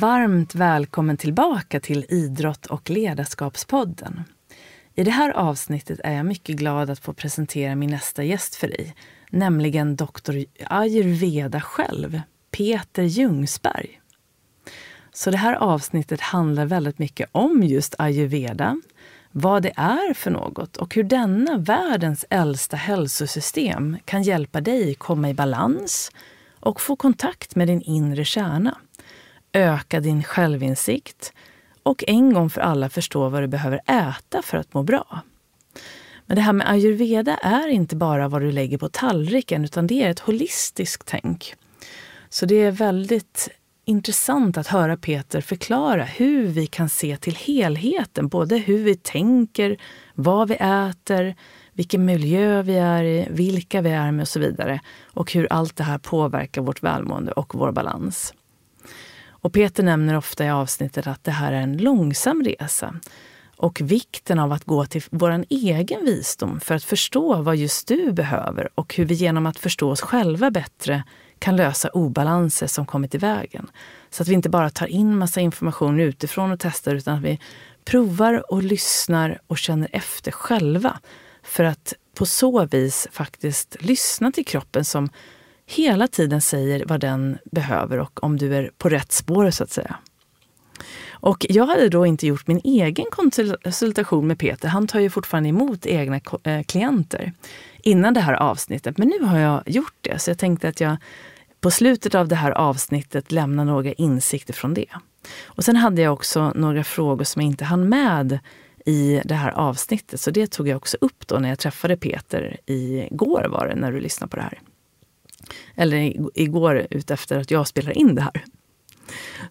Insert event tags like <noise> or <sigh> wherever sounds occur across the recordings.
Varmt välkommen tillbaka till Idrott och ledarskapspodden. I det här avsnittet är jag mycket glad att få presentera min nästa gäst för dig, nämligen doktor ayurveda själv, Peter Ljungsberg. Så det här avsnittet handlar väldigt mycket om just ayurveda, vad det är för något och hur denna världens äldsta hälsosystem kan hjälpa dig komma i balans och få kontakt med din inre kärna öka din självinsikt och en gång för alla förstå vad du behöver äta för att må bra. Men det här med ayurveda är inte bara vad du lägger på tallriken utan det är ett holistiskt tänk. Så det är väldigt intressant att höra Peter förklara hur vi kan se till helheten. Både hur vi tänker, vad vi äter, vilken miljö vi är i, vilka vi är med och så vidare. Och hur allt det här påverkar vårt välmående och vår balans. Och Peter nämner ofta i avsnittet att det här är en långsam resa och vikten av att gå till vår egen visdom för att förstå vad just du behöver och hur vi genom att förstå oss själva bättre kan lösa obalanser som kommit i vägen. Så att vi inte bara tar in massa information utifrån och testar utan att vi provar och lyssnar och känner efter själva. För att på så vis faktiskt lyssna till kroppen som hela tiden säger vad den behöver och om du är på rätt spår så att säga. Och jag hade då inte gjort min egen konsultation med Peter. Han tar ju fortfarande emot egna eh, klienter innan det här avsnittet. Men nu har jag gjort det, så jag tänkte att jag på slutet av det här avsnittet lämnar några insikter från det. Och sen hade jag också några frågor som jag inte hann med i det här avsnittet. Så det tog jag också upp då när jag träffade Peter igår var det, när du lyssnade på det här eller igår utefter att jag spelar in det här.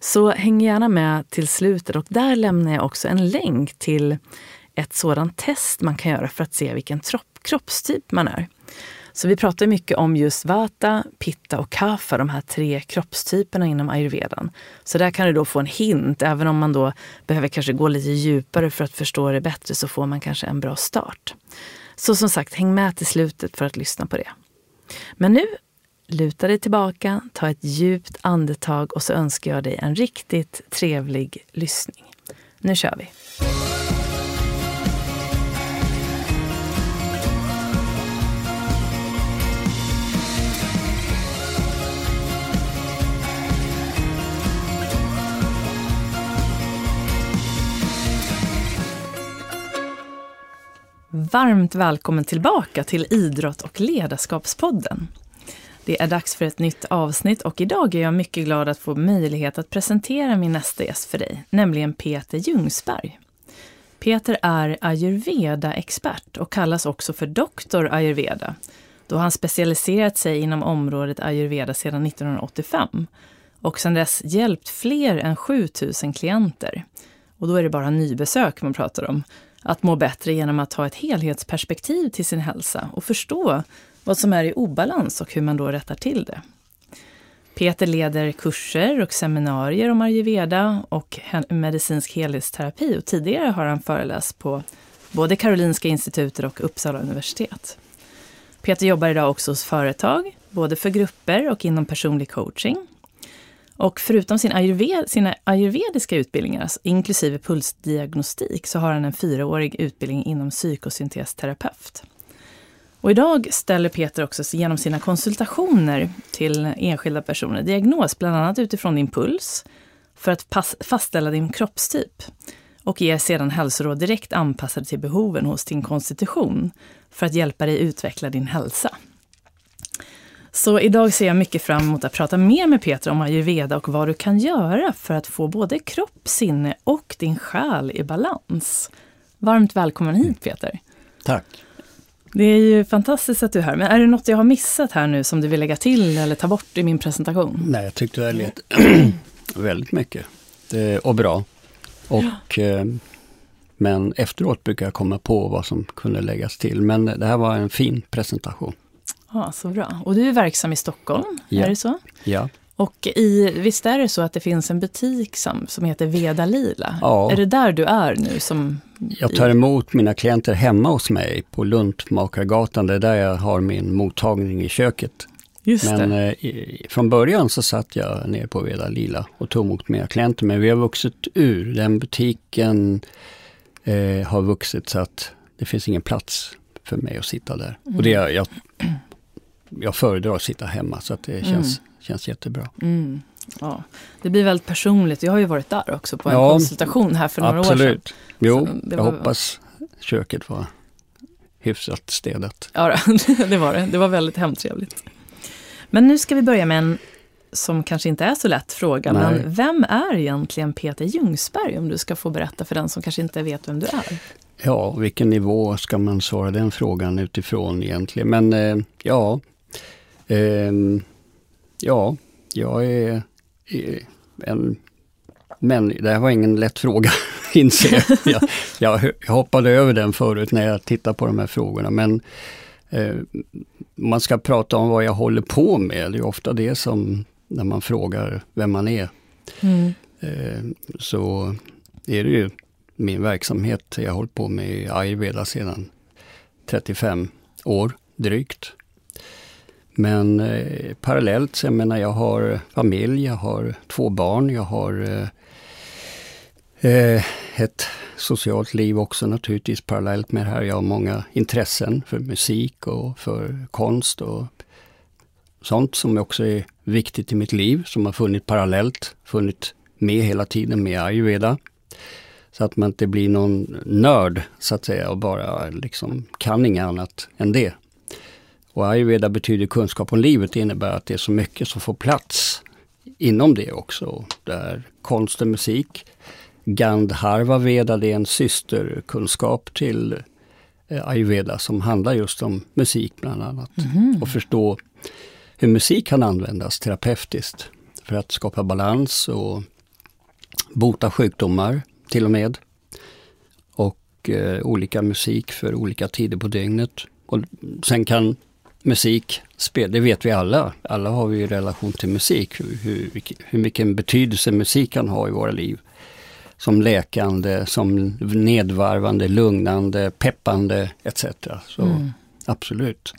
Så häng gärna med till slutet och där lämnar jag också en länk till ett sådant test man kan göra för att se vilken kroppstyp man är. Så vi pratar mycket om just vata, pitta och kapha, de här tre kroppstyperna inom ayurvedan. Så där kan du då få en hint, även om man då behöver kanske gå lite djupare för att förstå det bättre så får man kanske en bra start. Så som sagt, häng med till slutet för att lyssna på det. Men nu luta dig tillbaka, ta ett djupt andetag och så önskar jag dig en riktigt trevlig lyssning. Nu kör vi! Varmt välkommen tillbaka till Idrott och ledarskapspodden. Det är dags för ett nytt avsnitt och idag är jag mycket glad att få möjlighet att presentera min nästa gäst för dig, nämligen Peter Ljungsberg. Peter är ayurveda-expert och kallas också för doktor ayurveda, då han specialiserat sig inom området ayurveda sedan 1985 och sedan dess hjälpt fler än 7000 klienter. Och då är det bara nybesök man pratar om. Att må bättre genom att ha ett helhetsperspektiv till sin hälsa och förstå vad som är i obalans och hur man då rättar till det. Peter leder kurser och seminarier om ayurveda och medicinsk helhetsterapi och tidigare har han föreläst på både Karolinska institutet och Uppsala universitet. Peter jobbar idag också hos företag, både för grupper och inom personlig coaching. Och förutom sin ayurved, sina ayurvediska utbildningar, alltså inklusive pulsdiagnostik, så har han en fyraårig utbildning inom psykosyntesterapeut. Och idag ställer Peter också genom sina konsultationer till enskilda personer diagnos, bland annat utifrån din puls, för att fastställa din kroppstyp och ger sedan hälsoråd direkt anpassade till behoven hos din konstitution för att hjälpa dig utveckla din hälsa. Så idag ser jag mycket fram emot att prata mer med Peter om ayurveda och vad du kan göra för att få både kropp, sinne och din själ i balans. Varmt välkommen hit Peter. Tack. Det är ju fantastiskt att du är här. Men är det något jag har missat här nu som du vill lägga till eller ta bort i min presentation? Nej, jag tyckte det <clears throat> lät väldigt mycket det, och bra. Och, ja. eh, men efteråt brukar jag komma på vad som kunde läggas till. Men det här var en fin presentation. Ja, Så bra. Och du är verksam i Stockholm, ja. är det så? Ja. Och i, visst är det så att det finns en butik som, som heter Veda Lila? Ja. Är det där du är nu? Som jag tar emot mina klienter hemma hos mig på Luntmakargatan. Det är där jag har min mottagning i köket. Just Men eh, från början så satt jag nere på Veda Lila och tog emot mina klienter. Men vi har vuxit ur. Den butiken eh, har vuxit så att det finns ingen plats för mig att sitta där. Och det, Mm. jag, jag föredrar att sitta hemma så att det känns, känns jättebra. Mm. Ja. Det blir väldigt personligt. Jag har ju varit där också på en Ja, konsultation här för några år sedan. Absolut. Jo, jag var- hoppas köket var hyfsat städat. Ja, <laughs> det var det. Det var väldigt hemtrevligt. Men nu ska vi börja med en som kanske inte är så lätt fråga. Nej. Men vem är egentligen Peter Ljungsberg? Om du ska få berätta för den som kanske inte vet vem du är. Ja, vilken nivå ska man svara den frågan utifrån egentligen? Men eh, ja, ehm, ja, jag är, är en... Men det här var ingen lätt fråga, <laughs> inser jag. jag. Jag hoppade över den förut när jag tittade på de här frågorna. Men eh, man ska prata om vad jag håller på med. Det är ofta det som, när man frågar vem man är, Mm. eh, så är det ju min verksamhet. Jag har hållit på med ayurveda sedan 35 år drygt. Men eh, parallellt, så jag menar jag har familj, jag har två barn, jag har eh, eh, ett socialt liv också naturligtvis parallellt med det här. Jag har många intressen för musik och för konst och sånt som också är viktigt i mitt liv, som har funnits parallellt, funnits med hela tiden med ayurveda. Så att man inte blir någon nörd så att säga och bara liksom kan inget annat än det. Och ayurveda betyder kunskap om livet, det innebär att det är så mycket som får plats inom det också. Där konst och musik, Gandharva Veda, det är en systerkunskap till eh, ayurveda som handlar just om musik bland annat. Och förstå hur musik kan användas terapeutiskt för att skapa balans och bota sjukdomar till och med. Och eh, olika musik för olika tider på dygnet. Och sen kan musik spela, det vet vi alla, alla har vi relation till musik, hur, hur, hur mycket betydelse musik kan ha i våra liv. Som läkande, som nedvarvande, lugnande, peppande etc. Så Mm. absolut.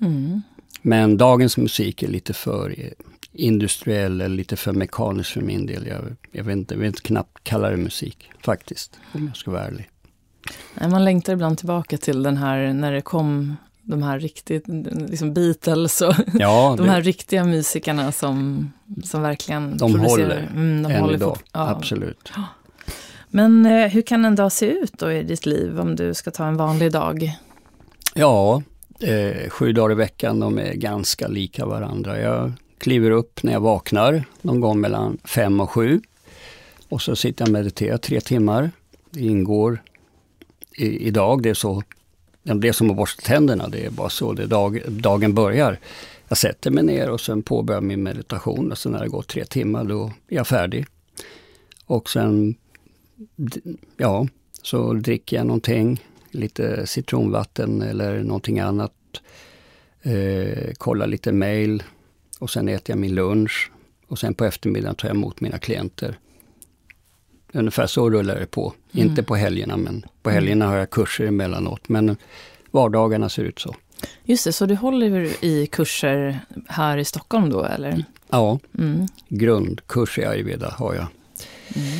Mm. Men dagens musik är lite för industriell eller lite för mekanisk för min del. Jag, jag, vet inte, jag inte knappt kalla det musik faktiskt, om jag ska vara ärlig. Man längtar ibland tillbaka till den här, när det kom de här riktigt, liksom Beatles och Ja, <laughs> de det, här riktiga musikerna som, som verkligen De producerar. håller Mm, de än håller idag, ja. absolut. Men eh, hur kan en dag se ut då i ditt liv om du ska ta en vanlig dag? Ja, eh, sju dagar i veckan, de är ganska lika varandra. Jag kliver upp när jag vaknar, någon gång mellan fem och sju. Och så sitter jag och mediterar tre timmar. Det ingår i, idag, det är så det är som att borsta tänderna, det är bara så det dag, dagen börjar. Jag sätter mig ner och sen påbörjar min meditation och sen när det gått tre timmar då är jag färdig. Och sen, ja, så dricker jag någonting, lite citronvatten eller någonting annat. Eh, kollar lite mail och sen äter jag min lunch. Och sen på eftermiddagen tar jag emot mina klienter. Ungefär så rullar det på. Mm. Inte på helgerna, men på helgerna har jag kurser emellanåt. Men vardagarna ser ut så. Just det, så du håller i kurser här i Stockholm då eller? Ja, Mm. grundkurs i ayurveda har jag. Mm.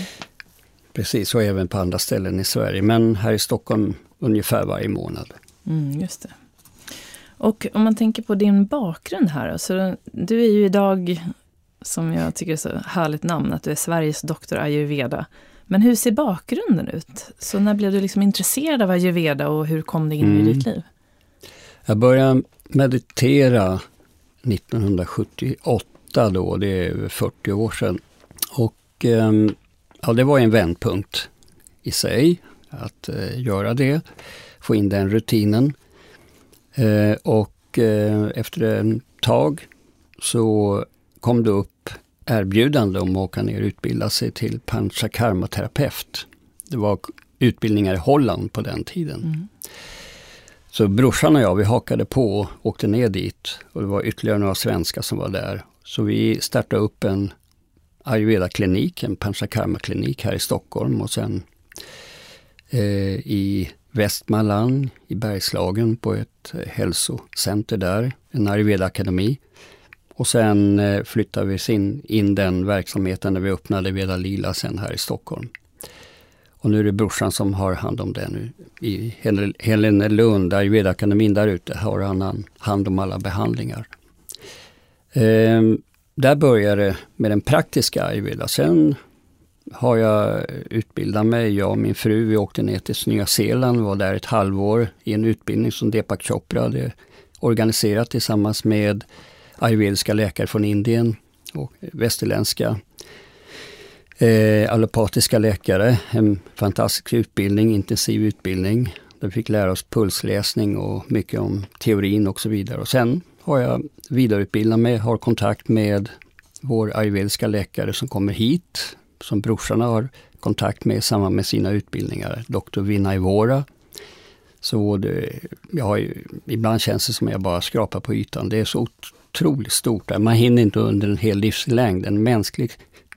Precis, och även på andra ställen i Sverige. Men här i Stockholm ungefär varje månad. Mm, just det. Och om man tänker på din bakgrund här, så du är ju idag, som jag tycker är så härligt namn, att du är Sveriges doktor ayurveda. Men hur ser bakgrunden ut? Så när blev du liksom intresserad av ayurveda och hur kom det in i Mm. ditt liv? Jag började meditera 1978 då, det är över 40 år sedan. Och ehm, ja, det var en vändpunkt i sig att eh, göra det, få in den rutinen. Eh, och eh, efter ett tag så kom det upp erbjudande om att åka ner och utbilda sig till panchakarmaterapeut. Det var utbildningar i Holland på den tiden. Mm. Så brorsan och jag, vi hakade på och åkte ner dit. Och det var ytterligare några svenskar som var där. Så vi startade upp en ayurveda-klinik, en panchakarma-klinik här i Stockholm och sen eh, i Västmanland i Bergslagen på ett hälsocenter där, en Ayurveda-akademi. Och sen eh, flyttade vi in, in den verksamheten när vi öppnade Veda Lila sen här i Stockholm. Och nu är det brorsan som har hand om det nu. I Helenelund, Ayurveda-akademin där ute, har han hand om alla behandlingar. Ehm, där började det med den praktiska ayurveda. Sen har jag utbildat mig, jag och min fru, vi åkte ner till Nya Zeeland, var där ett halvår i en utbildning som Deepak Chopra hade organiserat tillsammans med ayurvediska läkare från Indien och västerländska eh, allopatiska läkare. En fantastisk utbildning, intensiv utbildning. Där vi fick lära oss pulsläsning och mycket om teorin och så vidare. Och sen har jag vidareutbildat mig, har kontakt med vår ayurvediska läkare som kommer hit, som brorsan har kontakt med i samband med sina utbildningar, doktor Vinay Vora. Så det, jag har ju, ibland känns det som att jag bara skrapar på ytan. Det är så otroligt stort där. Man hinner inte under en hel livslängd, en mänsklig,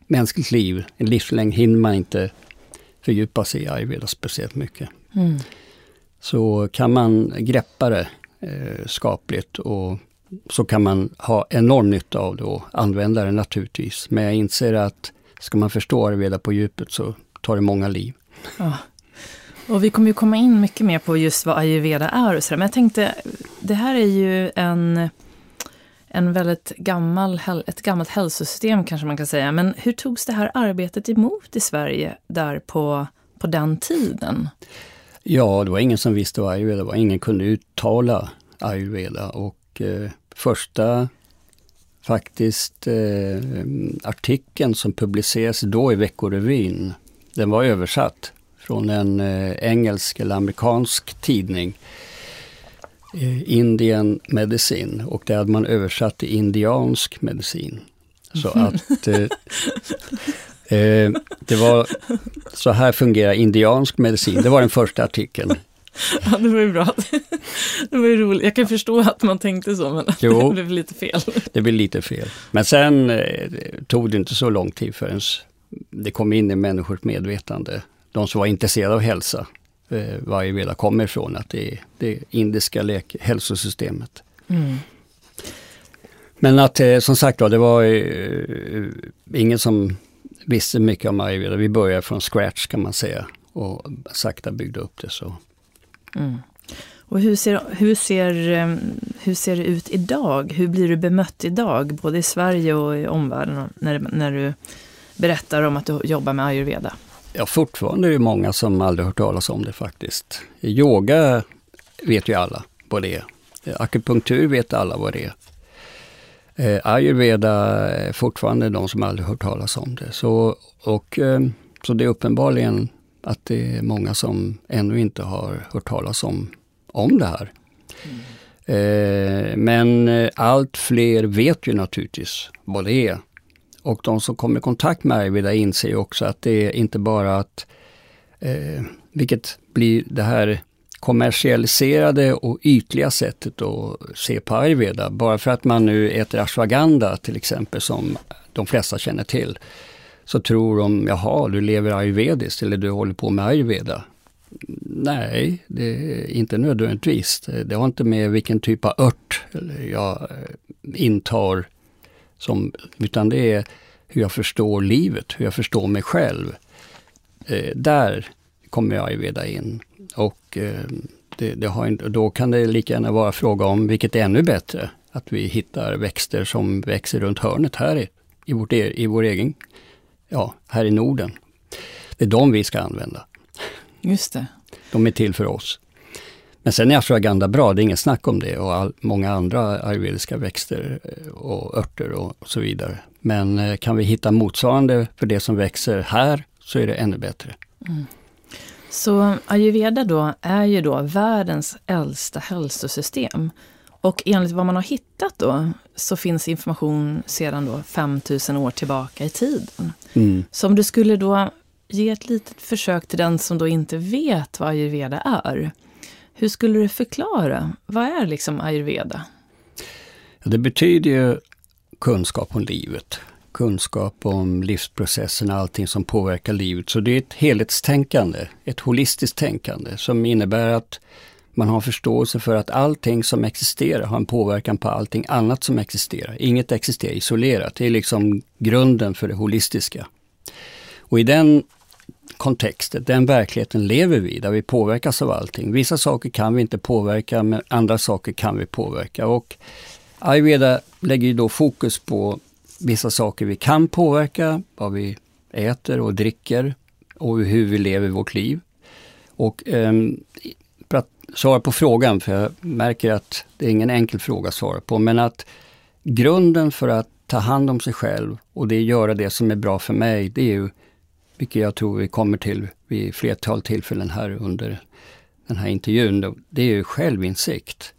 mänskligt liv, en livslängd hinner man inte fördjupa sig i ayurveda speciellt mycket. Mm. Så kan man greppa det eh, skapligt och så kan man ha enorm nytta av det och använda det naturligtvis. Men jag inser att ska man förstå ayurveda på djupet så tar det många liv. Ja. Och vi kommer ju komma in mycket mer på just vad ayurveda är och sådär. Men jag tänkte, det här är ju en, en väldigt gammal, ett gammalt hälsosystem kanske man kan säga. Men hur togs det här arbetet emot i Sverige där på, på den tiden? Ja, det var ingen som visste vad ayurveda var. Ingen kunde uttala ayurveda och eh, första faktiskt eh, artikeln som publicerades då i Veckorevyn, den var översatt från en eh, engelsk eller amerikansk tidning, eh, Indian Medicine, och det hade man översatt till indiansk medicin. Så att eh, eh, det var så här fungerar indiansk medicin, det var den första artikeln. <laughs> Ja, det var ju bra. Det var ju roligt. Jag kan förstå att man tänkte så, men jo, <laughs> det blev lite fel. Det blev lite fel. Men sen eh, tog det inte så lång tid förrän det kom in i människors medvetande. De som var intresserade av hälsa, eh, var ayurveda kommer ifrån, att det är det indiska läk hälsosystemet. Mm. Men att eh, som sagt då, det var eh, ingen som visste mycket om ayurveda. Vi började från scratch kan man säga och sakta byggde upp det. så. Mm. Och hur ser, hur, ser, eh, hur ser det ut idag? Hur blir du bemött idag, både i Sverige och i omvärlden, när, när du berättar om att du jobbar med ayurveda? Ja, fortfarande är det många som aldrig hört talas om det faktiskt. Yoga vet ju alla vad det är. Akupunktur vet alla vad det är. Eh, ayurveda är fortfarande de som aldrig hört talas om det. Så, och, eh, så det är uppenbarligen att det är många som ännu inte har hört talas om, om det här. Mm. Eh, men allt fler vet ju naturligtvis vad det är. Och de som kommer i kontakt med ayurveda inser också att det är inte bara att, eh, vilket blir det här kommersialiserade och ytliga sättet att se på ayurveda. Bara för att man nu äter ashwagandha till exempel, som de flesta känner till, så tror de, jaha, du lever ayurvediskt eller du håller på med ayurveda. Nej, det är inte nödvändigtvis. Det har inte med vilken typ av ört jag eh, intar, som, utan det är hur jag förstår livet, hur jag förstår mig själv. Eh, där kommer ayurveda in. Och eh, det, det har, då kan det lika gärna vara fråga om, vilket är ännu bättre, att vi hittar växter som växer runt hörnet här i, i, vårt, e, i vår egen ja, här i Norden. Det är de vi ska använda. Just det. De är till för oss. Men sen är ashwagandha bra, det är inget snack om det och all, många andra ayurvediska växter eh, och örter och, och så vidare. Men eh, kan vi hitta motsvarande för det som växer här så är det ännu bättre. Mm. Så ayurveda då är ju då världens äldsta hälsosystem. Och enligt vad man har hittat då så finns information sedan då 5000 år tillbaka i tiden. Mm. Så om du skulle då ge ett litet försök till den som då inte vet vad ayurveda är. Hur skulle du förklara? Vad är liksom ayurveda? Det betyder ju kunskap om livet. kunskap om livsprocesserna, allting som påverkar livet. Så det är ett helhetstänkande, ett holistiskt tänkande som innebär att man har förståelse för att allting som existerar har en påverkan på allting annat som existerar. Inget existerar isolerat. Det är liksom grunden för det holistiska. Och i den kontexten, den verkligheten lever vi där vi påverkas av allting. Vissa saker kan vi inte påverka men andra saker kan vi påverka. Och ayurveda lägger ju då fokus på vissa saker vi kan påverka, vad vi äter och dricker och hur vi lever vårt liv. Och eh, för att svara på frågan, för jag märker att det är ingen enkel fråga att svara på, men att grunden för att ta hand om sig själv och det göra det som är bra för mig, det är ju, vilket jag tror vi kommer till vid flertal tillfällen här under den här intervjun, det är ju självinsikt.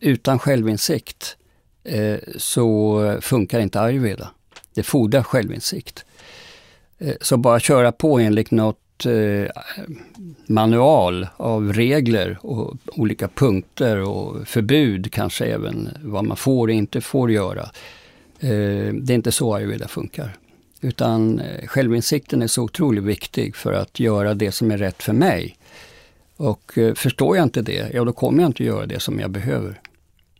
Utan självinsikt eh, så funkar inte ayurveda. Det fordrar självinsikt. Eh, så bara köra på enligt något eh, manual av regler och olika punkter och förbud kanske även vad man får och inte får göra. Eh, det är inte så ayurveda funkar. Utan eh, självinsikten är så otroligt viktig för att göra det som är rätt för mig. Och eh, förstår jag inte det, ja då kommer jag inte göra det som jag behöver.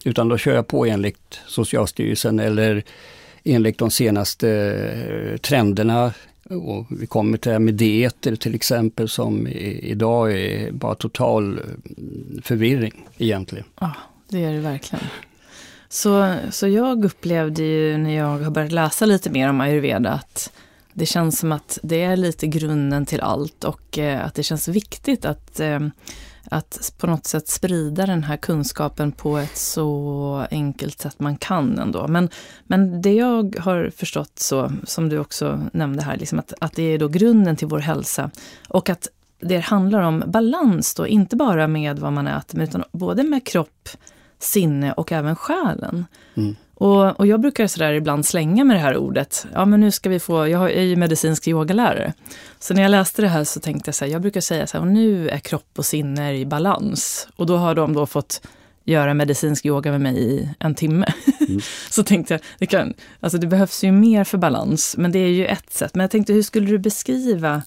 Utan då kör jag på enligt Socialstyrelsen eller enligt de senaste eh, trenderna. Och vi kommer till det här med dieter till exempel som idag är bara total förvirring egentligen. Ja, det är det verkligen. Så, så jag upplevde ju när jag har börjat läsa lite mer om ayurveda att det känns som att det är lite grunden till allt och eh, att det känns viktigt att eh, att på något sätt sprida den här kunskapen på ett så enkelt sätt man kan ändå. Men, men det jag har förstått så, som du också nämnde här, liksom att, att det är då grunden till vår hälsa. Och att det handlar om balans då, inte bara med vad man äter, utan både med kropp, sinne och även själen. Mm. Och, och jag brukar sådär ibland slänga med det här ordet. Ja, men nu ska vi få, jag är ju medicinsk yogalärare. Så när jag läste det här så tänkte jag så här, jag brukar säga så här, nu är kropp och sinne i balans. Och då har de då fått göra medicinsk yoga med mig i en timme. Mm. <laughs> så tänkte jag, det, kan, alltså det behövs ju mer för balans, men det är ju ett sätt. Men jag tänkte, hur skulle du beskriva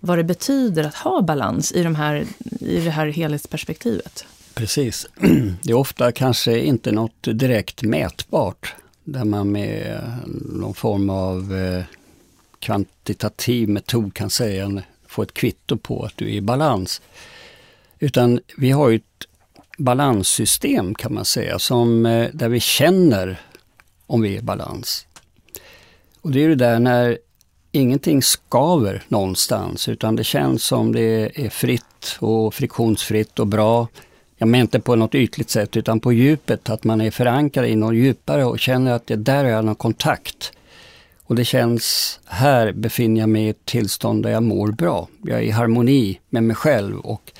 vad det betyder att ha balans i, de här, i det här helhetsperspektivet? Precis. <clears throat> Det är ofta kanske inte något direkt mätbart där man med någon form av eh, kvantitativ metod kan säga, få ett kvitto på att du är i balans. Utan vi har ju ett balanssystem kan man säga, som, eh, där vi känner om vi är i balans. Och det är det där när ingenting skaver någonstans utan det känns som det är fritt och friktionsfritt och bra jag menar inte på något ytligt sätt utan på djupet, att man är förankrad i något djupare och känner att det där är någon kontakt. Och det känns, här befinner jag mig i ett tillstånd där jag mår bra. Jag är i harmoni med mig själv och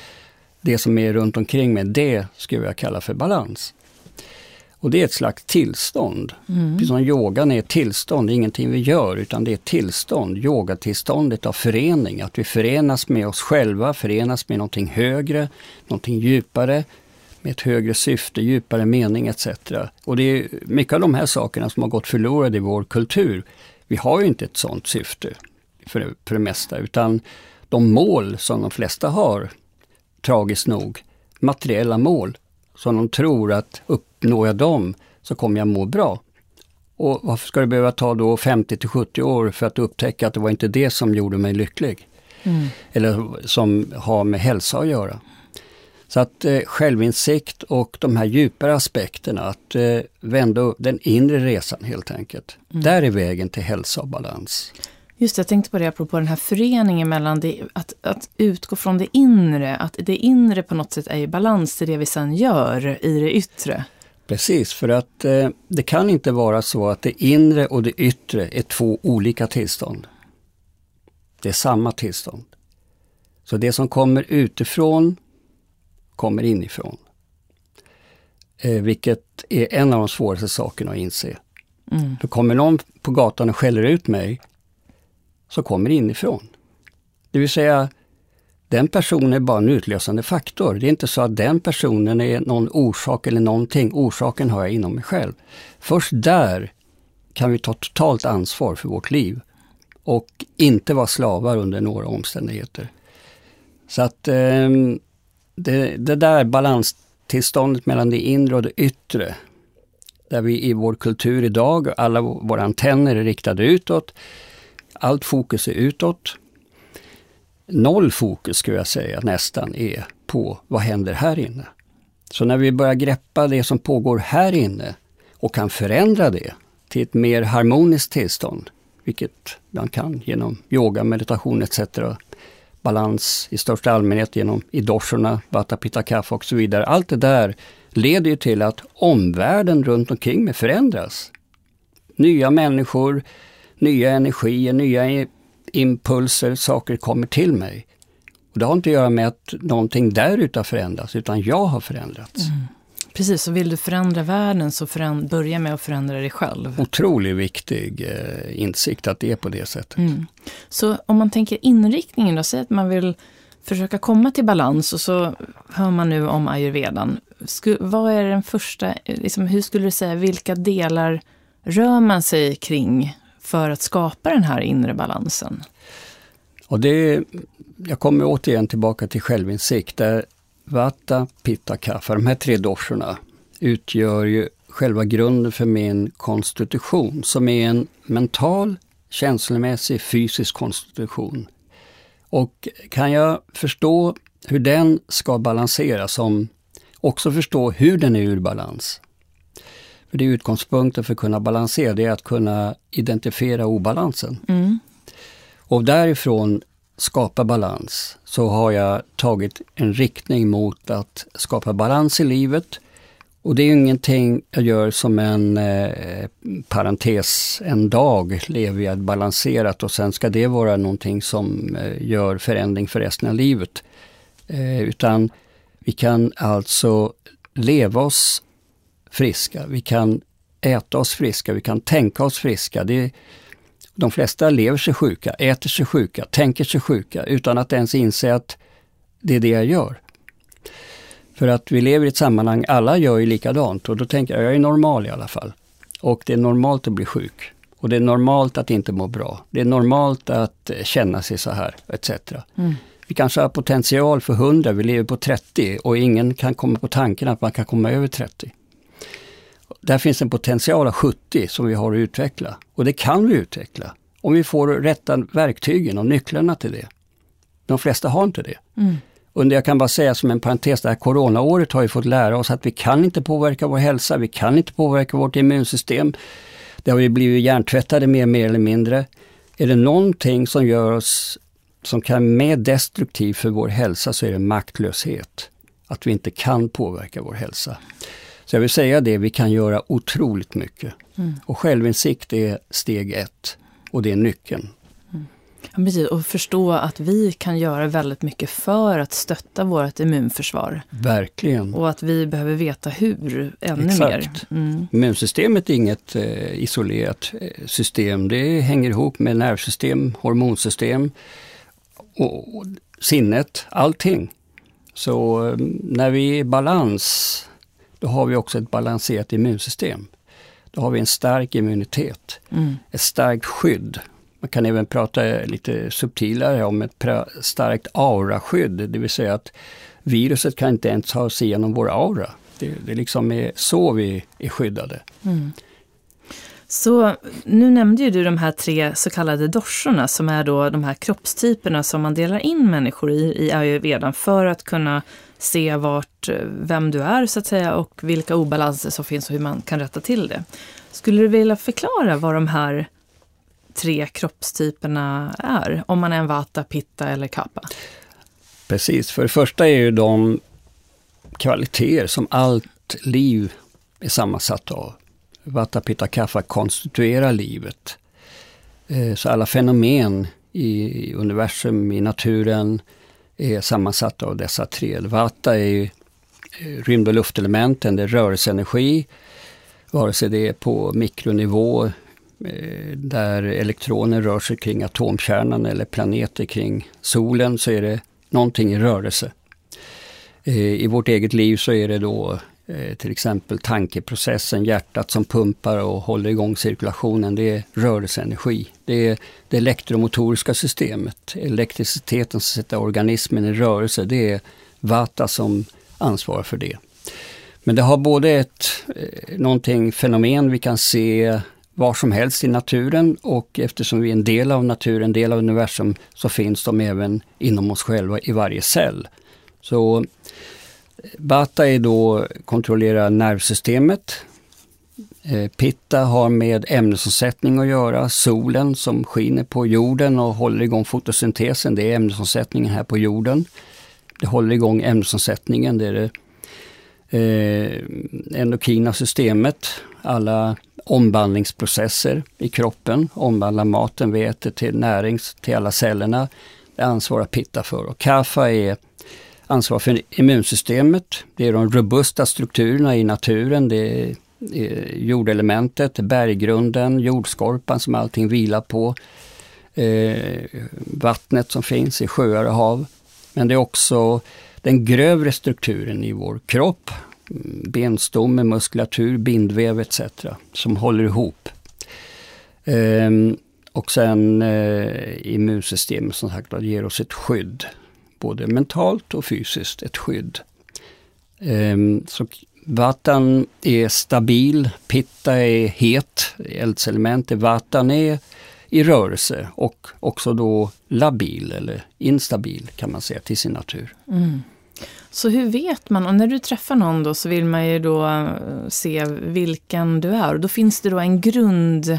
det som är runt omkring mig, det skulle jag kalla för balans. Och det är ett slags tillstånd. Mm. Precis som yogan är ett tillstånd, det är ingenting vi gör utan det är ett tillstånd. Yogatillståndet av förening, att vi förenas med oss själva, förenas med någonting högre, någonting djupare, med ett högre syfte, djupare mening etc. Och det är mycket av de här sakerna som har gått förlorade i vår kultur. Vi har ju inte ett sådant syfte för, för det mesta utan de mål som de flesta har, tragiskt nog, materiella mål, som de tror att uppnår jag dem så kommer jag må bra. Och varför ska det behöva ta då 50 till 70 år för att upptäcka att det var inte det som gjorde mig lycklig? Mm. Eller som har med hälsa att göra. Så att eh, självinsikt och de här djupare aspekterna, att eh, vända upp den inre resan helt enkelt. Mm. Där är vägen till hälsa och balans. Just det, jag tänkte på det apropå den här föreningen mellan det, att, att utgå från det inre, att det inre på något sätt är i balans till det vi sen gör i det yttre. Precis, för att eh, det kan inte vara så att det inre och det yttre är två olika tillstånd. Det är samma tillstånd. Så det som kommer utifrån kommer inifrån. Eh, vilket är en av de svåraste sakerna att inse. Mm. För kommer någon på gatan och skäller ut mig som kommer inifrån. Det vill säga, den personen är bara en utlösande faktor. Det är inte så att den personen är någon orsak eller någonting. Orsaken har jag inom mig själv. Först där kan vi ta totalt ansvar för vårt liv och inte vara slavar under några omständigheter. Så att eh, det, det där balanstillståndet mellan det inre och det yttre, där vi i vår kultur idag, alla våra antenner är riktade utåt, allt fokus är utåt. Noll fokus skulle jag säga nästan är på vad händer här inne. Så när vi börjar greppa det som pågår här inne och kan förändra det till ett mer harmoniskt tillstånd, vilket man kan genom yoga, meditation etc. Balans i största allmänhet genom idossorna, vata, pitta, kaffe och så vidare. Allt det där leder ju till att omvärlden runt omkring mig förändras. Nya människor, nya energier, nya impulser, saker kommer till mig. Och det har inte att göra med att någonting där ute har förändrats, utan jag har förändrats. Mm. Precis, så vill du förändra världen så föränd börja med att förändra dig själv. Otroligt viktig eh, insikt att det är på det sättet. Mm. Så om man tänker inriktningen då, säg att man vill försöka komma till balans och så hör man nu om ayurvedan. Sku, vad är den första, liksom, hur skulle du säga, vilka delar rör man sig kring för att skapa den här inre balansen? Och det, jag kommer återigen tillbaka till självinsikt. Där Vata, Pitta, kaffa, de här tre dossorna utgör ju själva grunden för min konstitution som är en mental, känslomässig, fysisk konstitution. Och kan jag förstå hur den ska balanseras, som också förstå hur den är ur balans. För det är utgångspunkten för att kunna balansera, det är att kunna identifiera obalansen. Mm. Och därifrån skapa balans så har jag tagit en riktning mot att skapa balans i livet. Och det är ingenting jag gör som en eh, parentes, en dag lever jag balanserat och sen ska det vara någonting som eh, gör förändring för resten av livet. Eh, utan vi kan alltså leva oss friska, vi kan äta oss friska, vi kan tänka oss friska. Det, de flesta lever sig sjuka, äter sig sjuka, tänker sig sjuka utan att ens inse att det är det jag gör. För att vi lever i ett sammanhang, alla gör ju likadant och då tänker jag, jag är normal i alla fall. Och det är normalt att bli sjuk. Och det är normalt att inte må bra. Det är normalt att känna sig så här, etc. Mm. Vi kanske har potential för 100, vi lever på 30 och ingen kan komma på tanken att man kan komma över 30. Där finns en potential av 70 som vi har att utveckla. Och det kan vi utveckla om vi får rätta verktygen och nycklarna till det. De flesta har inte det. Mm. Och jag kan bara säga som en parentes, det här coronaåret har ju fått lära oss att vi kan inte påverka vår hälsa, vi kan inte påverka vårt immunsystem. Det har vi blivit hjärntvättade med mer eller mindre. Är det någonting som gör oss, som kan mer destruktivt för vår hälsa så är det maktlöshet. Att vi inte kan påverka vår hälsa. Så jag vill säga det, vi kan göra otroligt mycket. Mm. Och självinsikt är steg ett och det är nyckeln. Mm. Ja, precis, och förstå att vi kan göra väldigt mycket för att stötta vårt immunförsvar. Verkligen. Och att vi behöver veta hur ännu Exakt. mer. Mm. Immunsystemet är inget eh, isolerat eh, system. Det hänger ihop med nervsystem, hormonsystem och, och sinnet, allting. Så eh, när vi är i balans då har vi också ett balanserat immunsystem. Då har vi en stark immunitet, mm. ett starkt skydd. Man kan även prata lite subtilare om ett starkt auraskydd, det vill säga att viruset kan inte ens ta sig igenom vår aura. Det, det liksom är så vi är skyddade. Mm. Så nu nämnde ju du de här tre så kallade dorsorna som är då de här kroppstyperna som man delar in människor i, i ayurvedan för att kunna se vart, eh, vem du är så att säga och vilka obalanser som finns och hur man kan rätta till det. Skulle du vilja förklara vad de här tre kroppstyperna är? Om man är en vata, pitta eller kappa? Precis, för det första är ju de kvaliteter som allt liv är sammansatt av. Vata, pitta, kapha konstituerar livet. Eh, så alla fenomen i universum, i naturen, är sammansatta av dessa tre. Vata är ju eh, rymd och luftelementen, det är rörelseenergi. Vare sig det är på mikronivå eh, där elektroner rör sig kring atomkärnan eller planeter kring solen så är det någonting i rörelse. Eh, I vårt eget liv så är det då Eh, till exempel tankeprocessen, hjärtat som pumpar och håller igång cirkulationen, det är rörelseenergi. Det är det elektromotoriska systemet, elektriciteten som sätter organismen i rörelse, det är Vata som ansvarar för det. Men det har både ett eh, någonting fenomen vi kan se var som helst i naturen och eftersom vi är en del av naturen, en del av universum, så finns de även inom oss själva i varje cell. Så Bata är då kontrollerar nervsystemet. Eh, Pitta har med ämnesomsättning att göra. Solen som skiner på jorden och håller igång fotosyntesen, det är ämnesomsättningen här på jorden. Det håller igång ämnesomsättningen, det är det eh, endokrina systemet, alla omvandlingsprocesser i kroppen, omvandlar maten vi äter till näring till alla cellerna. Det ansvarar Pitta för. Och kaffa är ansvar för immunsystemet. Det är de robusta strukturerna i naturen. Det är eh, jordelementet, berggrunden, jordskorpan som allting vilar på. Eh, vattnet som finns i sjöar och hav. Men det är också den grövre strukturen i vår kropp. Mm, benstomme, muskulatur, bindväv etc. som håller ihop. Eh, och sen eh, immunsystemet som sagt ger oss ett skydd både mentalt och fysiskt, ett skydd. Ehm, så Vatan är stabil, Pitta är het, eldselement, Vatan är i rörelse och också då labil eller instabil kan man säga till sin natur. Mm. Så hur vet man, och när du träffar någon då så vill man ju då eh, se vilken du är. Och då finns det då en grund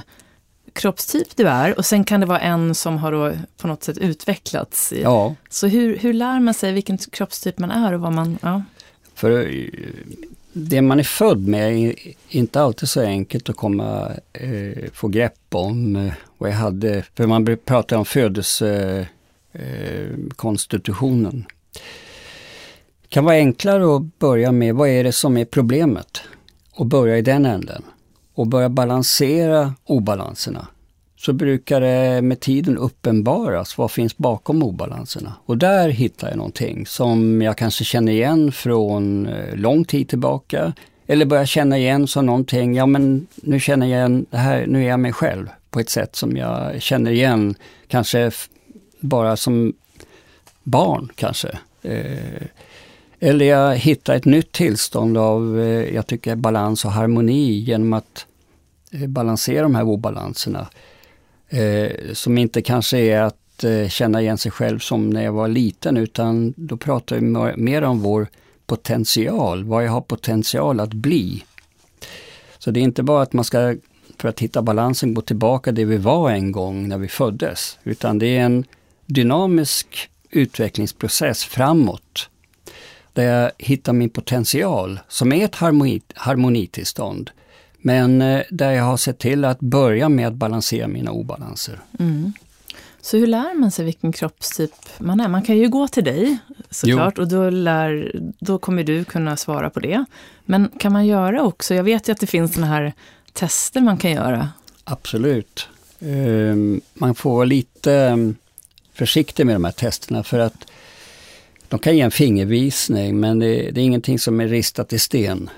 kroppstyp du är och sen kan det vara en som har då på något sätt utvecklats. Ja. Så hur, hur lär man sig vilken kroppstyp man är och vad man... Ja. För eh, det man är född med är inte alltid så enkelt att komma, eh, få grepp om. Eh, vad jag hade, för man pratar om födelsekonstitutionen. Eh, det kan vara enklare att börja med vad är det som är problemet och börja i den änden och börja balansera obalanserna så brukar det med tiden uppenbaras vad finns bakom obalanserna. Och där hittar jag någonting som jag kanske känner igen från eh, lång tid tillbaka. Eller börjar känna igen som någonting, ja men nu känner jag igen det här, nu är jag mig själv på ett sätt som jag känner igen kanske bara som barn kanske. Eh, eller jag hittar ett nytt tillstånd av, eh, jag tycker, balans och harmoni genom att eh, balansera de här obalanserna. Eh, som inte kanske är att eh, känna igen sig själv som när jag var liten utan då pratar vi mer om vår potential, vad jag har potential att bli. Så det är inte bara att man ska, för att hitta balansen, gå tillbaka det vi var en gång när vi föddes, utan det är en dynamisk utvecklingsprocess framåt där jag hittar min potential som är ett harmoni, harmonitillstånd. Men eh, där jag har sett till att börja med att balansera mina obalanser. Mm. Så hur lär man sig vilken kroppstyp man är? Man kan ju gå till dig såklart jo. och då, lär, då kommer du kunna svara på det. Men kan man göra också, jag vet ju att det finns sådana här tester man kan göra. Absolut. Ehm, man får vara lite ehm, försiktig med de här testerna för att de kan ge en fingervisning men det, det är ingenting som är ristat i sten.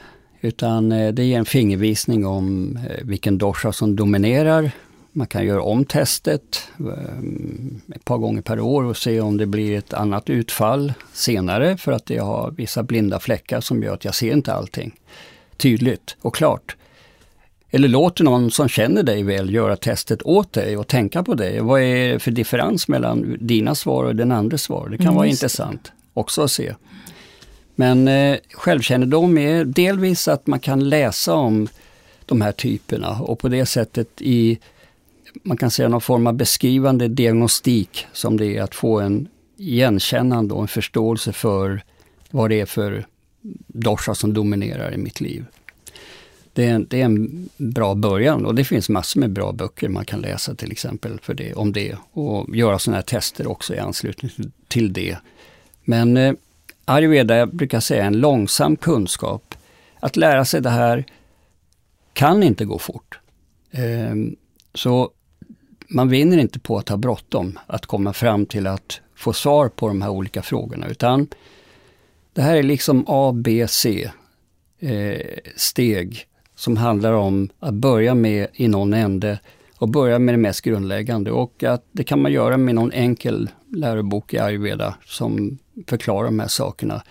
Utan eh, det ger en fingervisning om eh, vilken dosha som dominerar. Man kan göra om testet eh, ett par gånger per år och se om det blir ett annat utfall senare för att jag har vissa blinda fläckar som gör att jag ser inte allting tydligt och klart. Eller låter någon som känner dig väl göra testet åt dig och tänka på dig. Vad är det för differens mellan dina svar och den andres svar? Det kan mm, vara intressant också att se. Men eh, självkännedom är delvis att man kan läsa om de här typerna och på det sättet i, man kan säga någon form av beskrivande diagnostik som det är att få en igenkännande och en förståelse för vad det är för dosha som dominerar i mitt liv. Det är, det är, en bra början och det finns massor med bra böcker man kan läsa till exempel för det, om det och göra sådana här tester också i anslutning till det. Men eh, ayurveda jag brukar säga en långsam kunskap. Att lära sig det här kan inte gå fort. Eh, så man vinner inte på att ha bråttom att komma fram till att få svar på de här olika frågorna utan det här är liksom A, B, C. eh, steg som handlar om att börja med i någon ände och börja med det mest grundläggande. Och att det kan man göra med någon enkel lärobok i ayurveda som förklarar de här sakerna.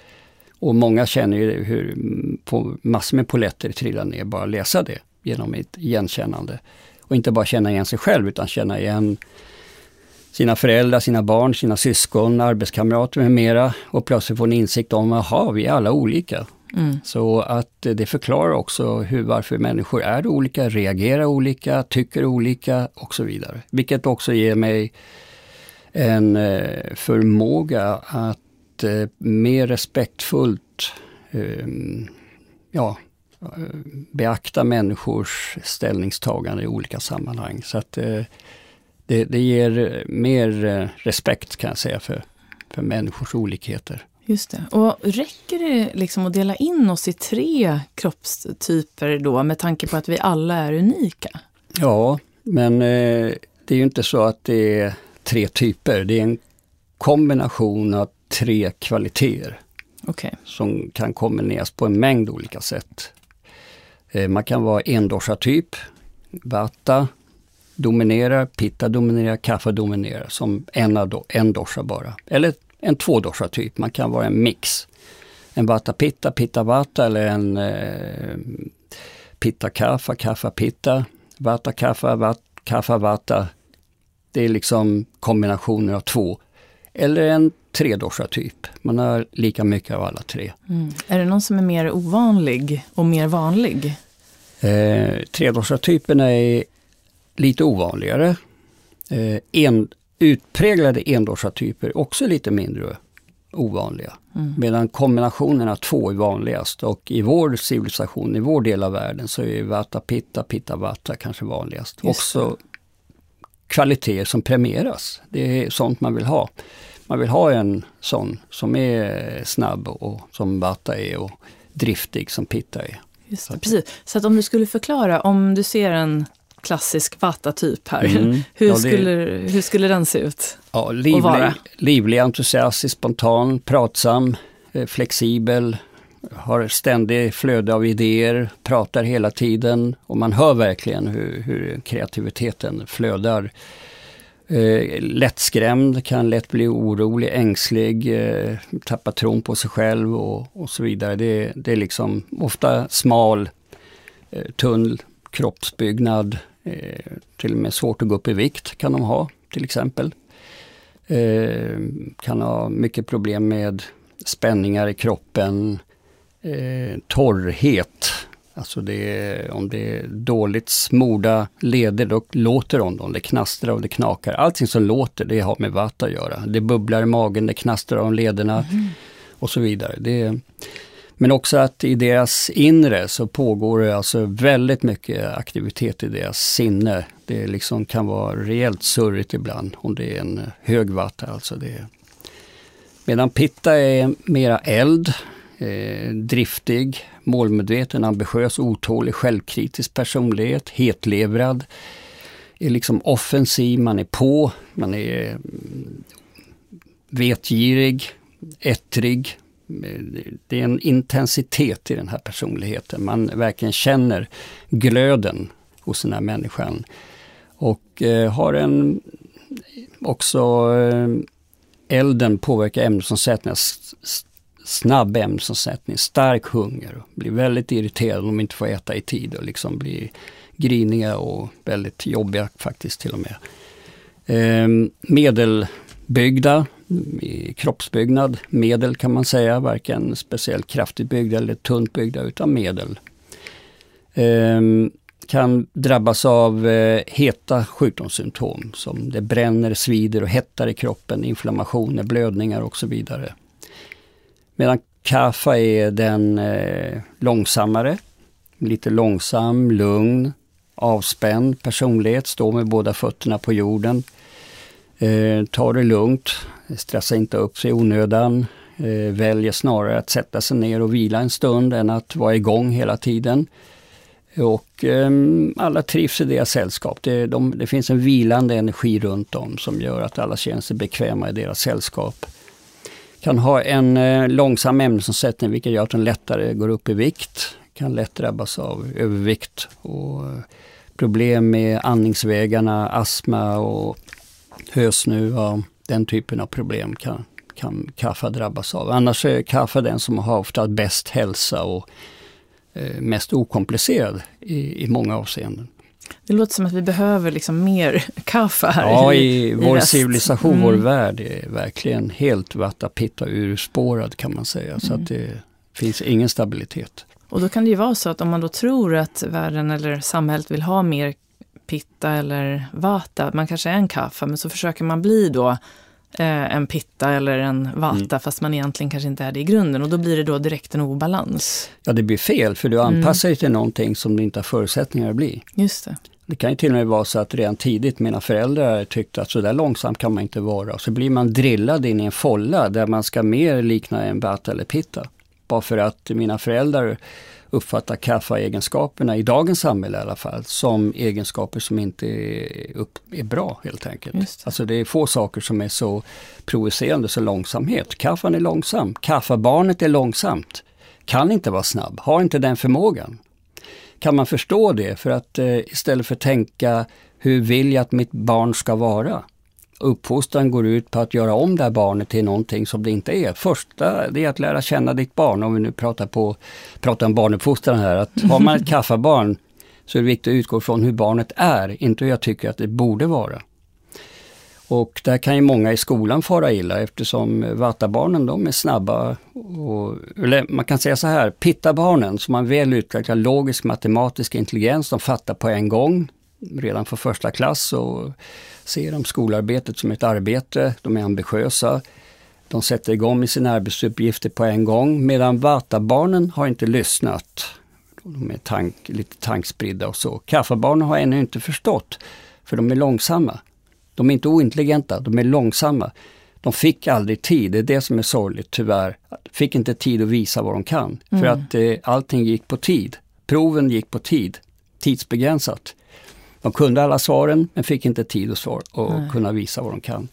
Och många känner ju hur massor med poletter trillar ner bara läsa det genom ett igenkännande. Och inte bara känna igen sig själv utan känna igen sina föräldrar, sina barn, sina syskon, arbetskamrater med mera och plötsligt få en insikt om, att vi är alla olika. Mm. Så att det förklarar också hur, varför människor är olika, reagerar olika, tycker olika och så vidare. Vilket också ger mig en eh, förmåga att eh, mer respektfullt ehm, ja, eh, beakta människors ställningstagande i olika sammanhang. Så att eh, det, det ger mer eh, respekt kan jag säga för, för människors olikheter. Just det. Och räcker det liksom att dela in oss i tre kroppstyper då med tanke på att vi alla är unika? Ja, men eh, det är ju inte så att det är tre typer. Det är en kombination av tre kvaliteter. Okay. Som kan kombineras på en mängd olika sätt. Eh, man kan vara endosha-typ, vata dominerar, pitta dominerar, kaffe dominerar som en, en dosha bara. Eller en tvådosha typ, man kan vara en mix. En vata pitta, pitta vata eller en eh, pitta kaffa, kaffa pitta, vata kaffa, vat, kaffa vata. Det är liksom kombinationer av två. Eller en tredosha typ. Man har lika mycket av alla tre. Mm. Är det någon som är mer ovanlig och mer vanlig? Eh, tredosha-typerna är lite ovanligare. Eh, en, utpräglade endosha-typer är också lite mindre ovanliga. Mm. Medan kombinationen av två är vanligast och i vår civilisation, i vår del av världen så är Vata Pitta, Pitta Vata kanske vanligast. Just också kvaliteter som premieras. Det är sånt man vill ha. Man vill ha en sån som är snabb och som Vata är och driftig som Pitta är. Just det, precis. Så att om du skulle förklara, om du ser en klassisk Vata-typ här. Mm. Hur, ja, det... skulle, hur skulle den se ut? Ja, livlig, livlig, entusiastisk, spontan, pratsam, eh, flexibel, har ständigt flöde av idéer, pratar hela tiden och man hör verkligen hur, hur kreativiteten flödar. Eh, lättskrämd, kan lätt bli orolig, ängslig, eh, tappa tron på sig själv och, och så vidare. Det, det är liksom ofta smal, eh, tunn kroppsbyggnad, eh, till och med svårt att gå upp i vikt kan de ha till exempel. Eh, kan ha mycket problem med spänningar i kroppen, eh, torrhet. Alltså det om det är dåligt smorda leder, då låter de dem. Det knastrar och det knakar. Allting som låter, det har med vatt att göra. Det bubblar i magen, det knastrar om lederna mm. och så vidare. Det, men också att i deras inre så pågår det alltså väldigt mycket aktivitet i deras sinne. Det liksom kan vara rejält surrigt ibland om det är en hög vatt. Alltså det. Medan Pitta är mera eld, eh, driftig, målmedveten, ambitiös, otålig, självkritisk personlighet, hetlevrad. Är liksom offensiv, man är på, man är mm, vetgirig, ettrig, det är en intensitet i den här personligheten. Man verkligen känner glöden hos den här människan. Och eh, har en också eh, elden påverkar ämnesomsättningen, snabb ämnesomsättning, stark hunger. Blir väldigt irriterad om de inte får äta i tid och liksom blir griniga och väldigt jobbiga faktiskt till och med. Eh, medelbyggda, kroppsbyggnad, medel kan man säga, varken speciellt kraftigt byggda eller tunt byggda utan medel. Ehm, kan drabbas av eh, heta sjukdomssymptom som det bränner, svider och hettar i kroppen, inflammationer, blödningar och så vidare. Medan kaffa är den eh, långsammare, lite långsam, lugn, avspänd personlighet, står med båda fötterna på jorden. Eh, tar det lugnt, stressa inte upp sig i onödan. Eh, väljer snarare att sätta sig ner och vila en stund än att vara igång hela tiden. Och eh, alla trivs i deras sällskap. Det, de, det, finns en vilande energi runt om som gör att alla känner sig bekväma i deras sällskap. Kan ha en eh, långsam ämnesomsättning vilket gör att de lättare går upp i vikt. kan lätt drabbas av övervikt och eh, problem med andningsvägarna, astma och hösnuva. Den typen av problem kan, kan kaffa drabbas av. Annars är kaffa den som har ofta bäst hälsa och eh, mest okomplicerad i, i många avseenden. Det låter som att vi behöver liksom mer kaffe här Ja, i, i, i vår väst. civilisation, Mm. vår värld är verkligen helt vattapitta urspårad kan man säga. Så Mm. att det finns ingen stabilitet. Och då kan det ju vara så att om man då tror att världen eller samhället vill ha mer pitta eller vata, man kanske är en kaffe, men så försöker man bli då eh, en pitta eller en vata, Mm. fast man egentligen kanske inte är det i grunden. Och då blir det då direkt en obalans. Ja, det blir fel för du Mm. anpassar dig till någonting som du inte har förutsättningar att bli. Just det. Det kan ju till och med vara så att redan tidigt mina föräldrar tyckte att så där långsamt kan man inte vara. Så blir man drillad in i en folla där man ska mer likna en vata eller pitta. Bara för att mina föräldrar uppfattar kaffa-egenskaperna, i dagens samhälle i alla fall, som egenskaper som inte är, upp, är bra helt enkelt. Det. Alltså det är få saker som är så provocerande som långsamhet. Kaffan är långsam, kaffabarnet är långsamt, kan inte vara snabb, har inte den förmågan. Kan man förstå det för att eh, istället för att tänka hur vill jag att mitt barn ska vara? Uppfostran går ut på att göra om det här barnet till någonting som det inte är. Första det är att lära känna ditt barn, om vi nu pratar, på, pratar om barnuppfostran här. Att har man ett <laughs> kaffabarn så är det viktigt att utgå från hur barnet är, inte hur jag tycker att det borde vara. Och där kan ju många i skolan fara illa eftersom vattabarnen de är snabba. Och, eller man kan säga så här, pittabarnen som har väl utvecklad logisk matematisk intelligens, de fattar på en gång redan från första klass och ser de skolarbetet som ett arbete, de är ambitiösa. De sätter igång med sina arbetsuppgifter på en gång medan vattabarnen har inte lyssnat. De är tank, lite tankspridda och så. Kaffabarnen har ännu inte förstått, för de är långsamma. De är inte ointelligenta, de är långsamma. De fick aldrig tid, det är det som är sorgligt tyvärr. Fick inte tid att visa vad de kan. För Mm. att eh, allting gick på tid. Proven gick på tid, tidsbegränsat. De kunde alla svaren men fick inte tid att svar och Nej. kunna visa vad de kan.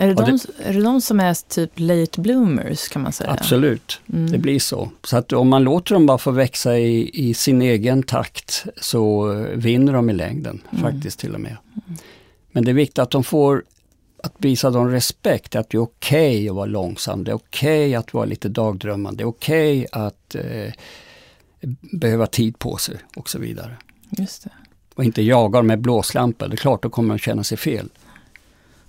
Är det, de, är det de som är typ late bloomers kan man säga? Absolut, Mm. det blir så. Så att om man låter dem bara få växa i, i sin egen takt så eh, vinner de i längden, Mm. faktiskt till och med. Men det är viktigt att de får att visa dem respekt, att det är okej att vara långsam, det är okej att vara lite dagdrömmande, det är okej att eh, behöva tid på sig och så vidare. Just det. Och inte jaga dem med blåslampa, det är klart då kommer de känna sig fel.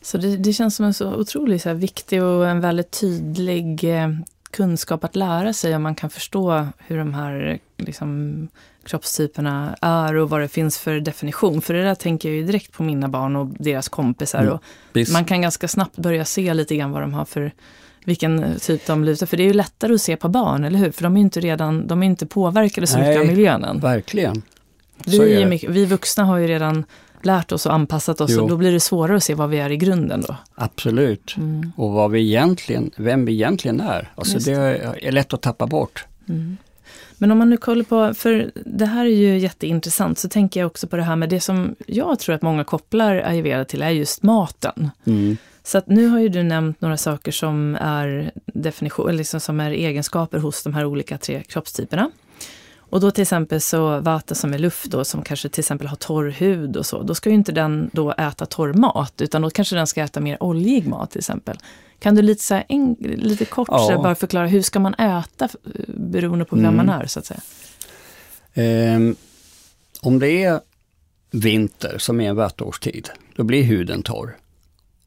Så det, det känns som en så otroligt så här, viktig och en väldigt tydlig eh, kunskap att lära sig om man kan förstå hur de här liksom, kroppstyperna är och vad det finns för definition. För det där tänker jag ju direkt på mina barn och deras kompisar. Mm. Och man kan ganska snabbt börja se lite grann vad de har för vilken typ de lutar. För det är ju lättare att se på barn, eller hur? För de är ju inte redan, de är inte påverkade så mycket av Nej. miljön än. verkligen. Vi, mycket, vi vuxna har ju redan lärt oss och anpassat oss Jo. och då blir det svårare att se vad vi är i grunden då. Absolut. Mm. Och vad vi egentligen, vem vi egentligen är. Alltså Just det är lätt att tappa bort. Mm. Men om man nu kollar på, för det här är ju jätteintressant, så tänker jag också på det här med det som jag tror att många kopplar ayurveda till är just maten. Mm. Så att nu har ju du nämnt några saker som är definition, liksom som är egenskaper hos de här olika tre kroppstyperna. Och då till exempel så vata som är luft då, som kanske till exempel har torr hud och så, då ska ju inte den då äta torr mat, utan då kanske den ska äta mer oljig mat till exempel. Kan du lite, så här, en, lite kort Ja. så här, bara förklara, hur ska man äta beroende på vem Mm. man är så att säga? Ehm, om det är vinter som är en vattårstid, då blir huden torr.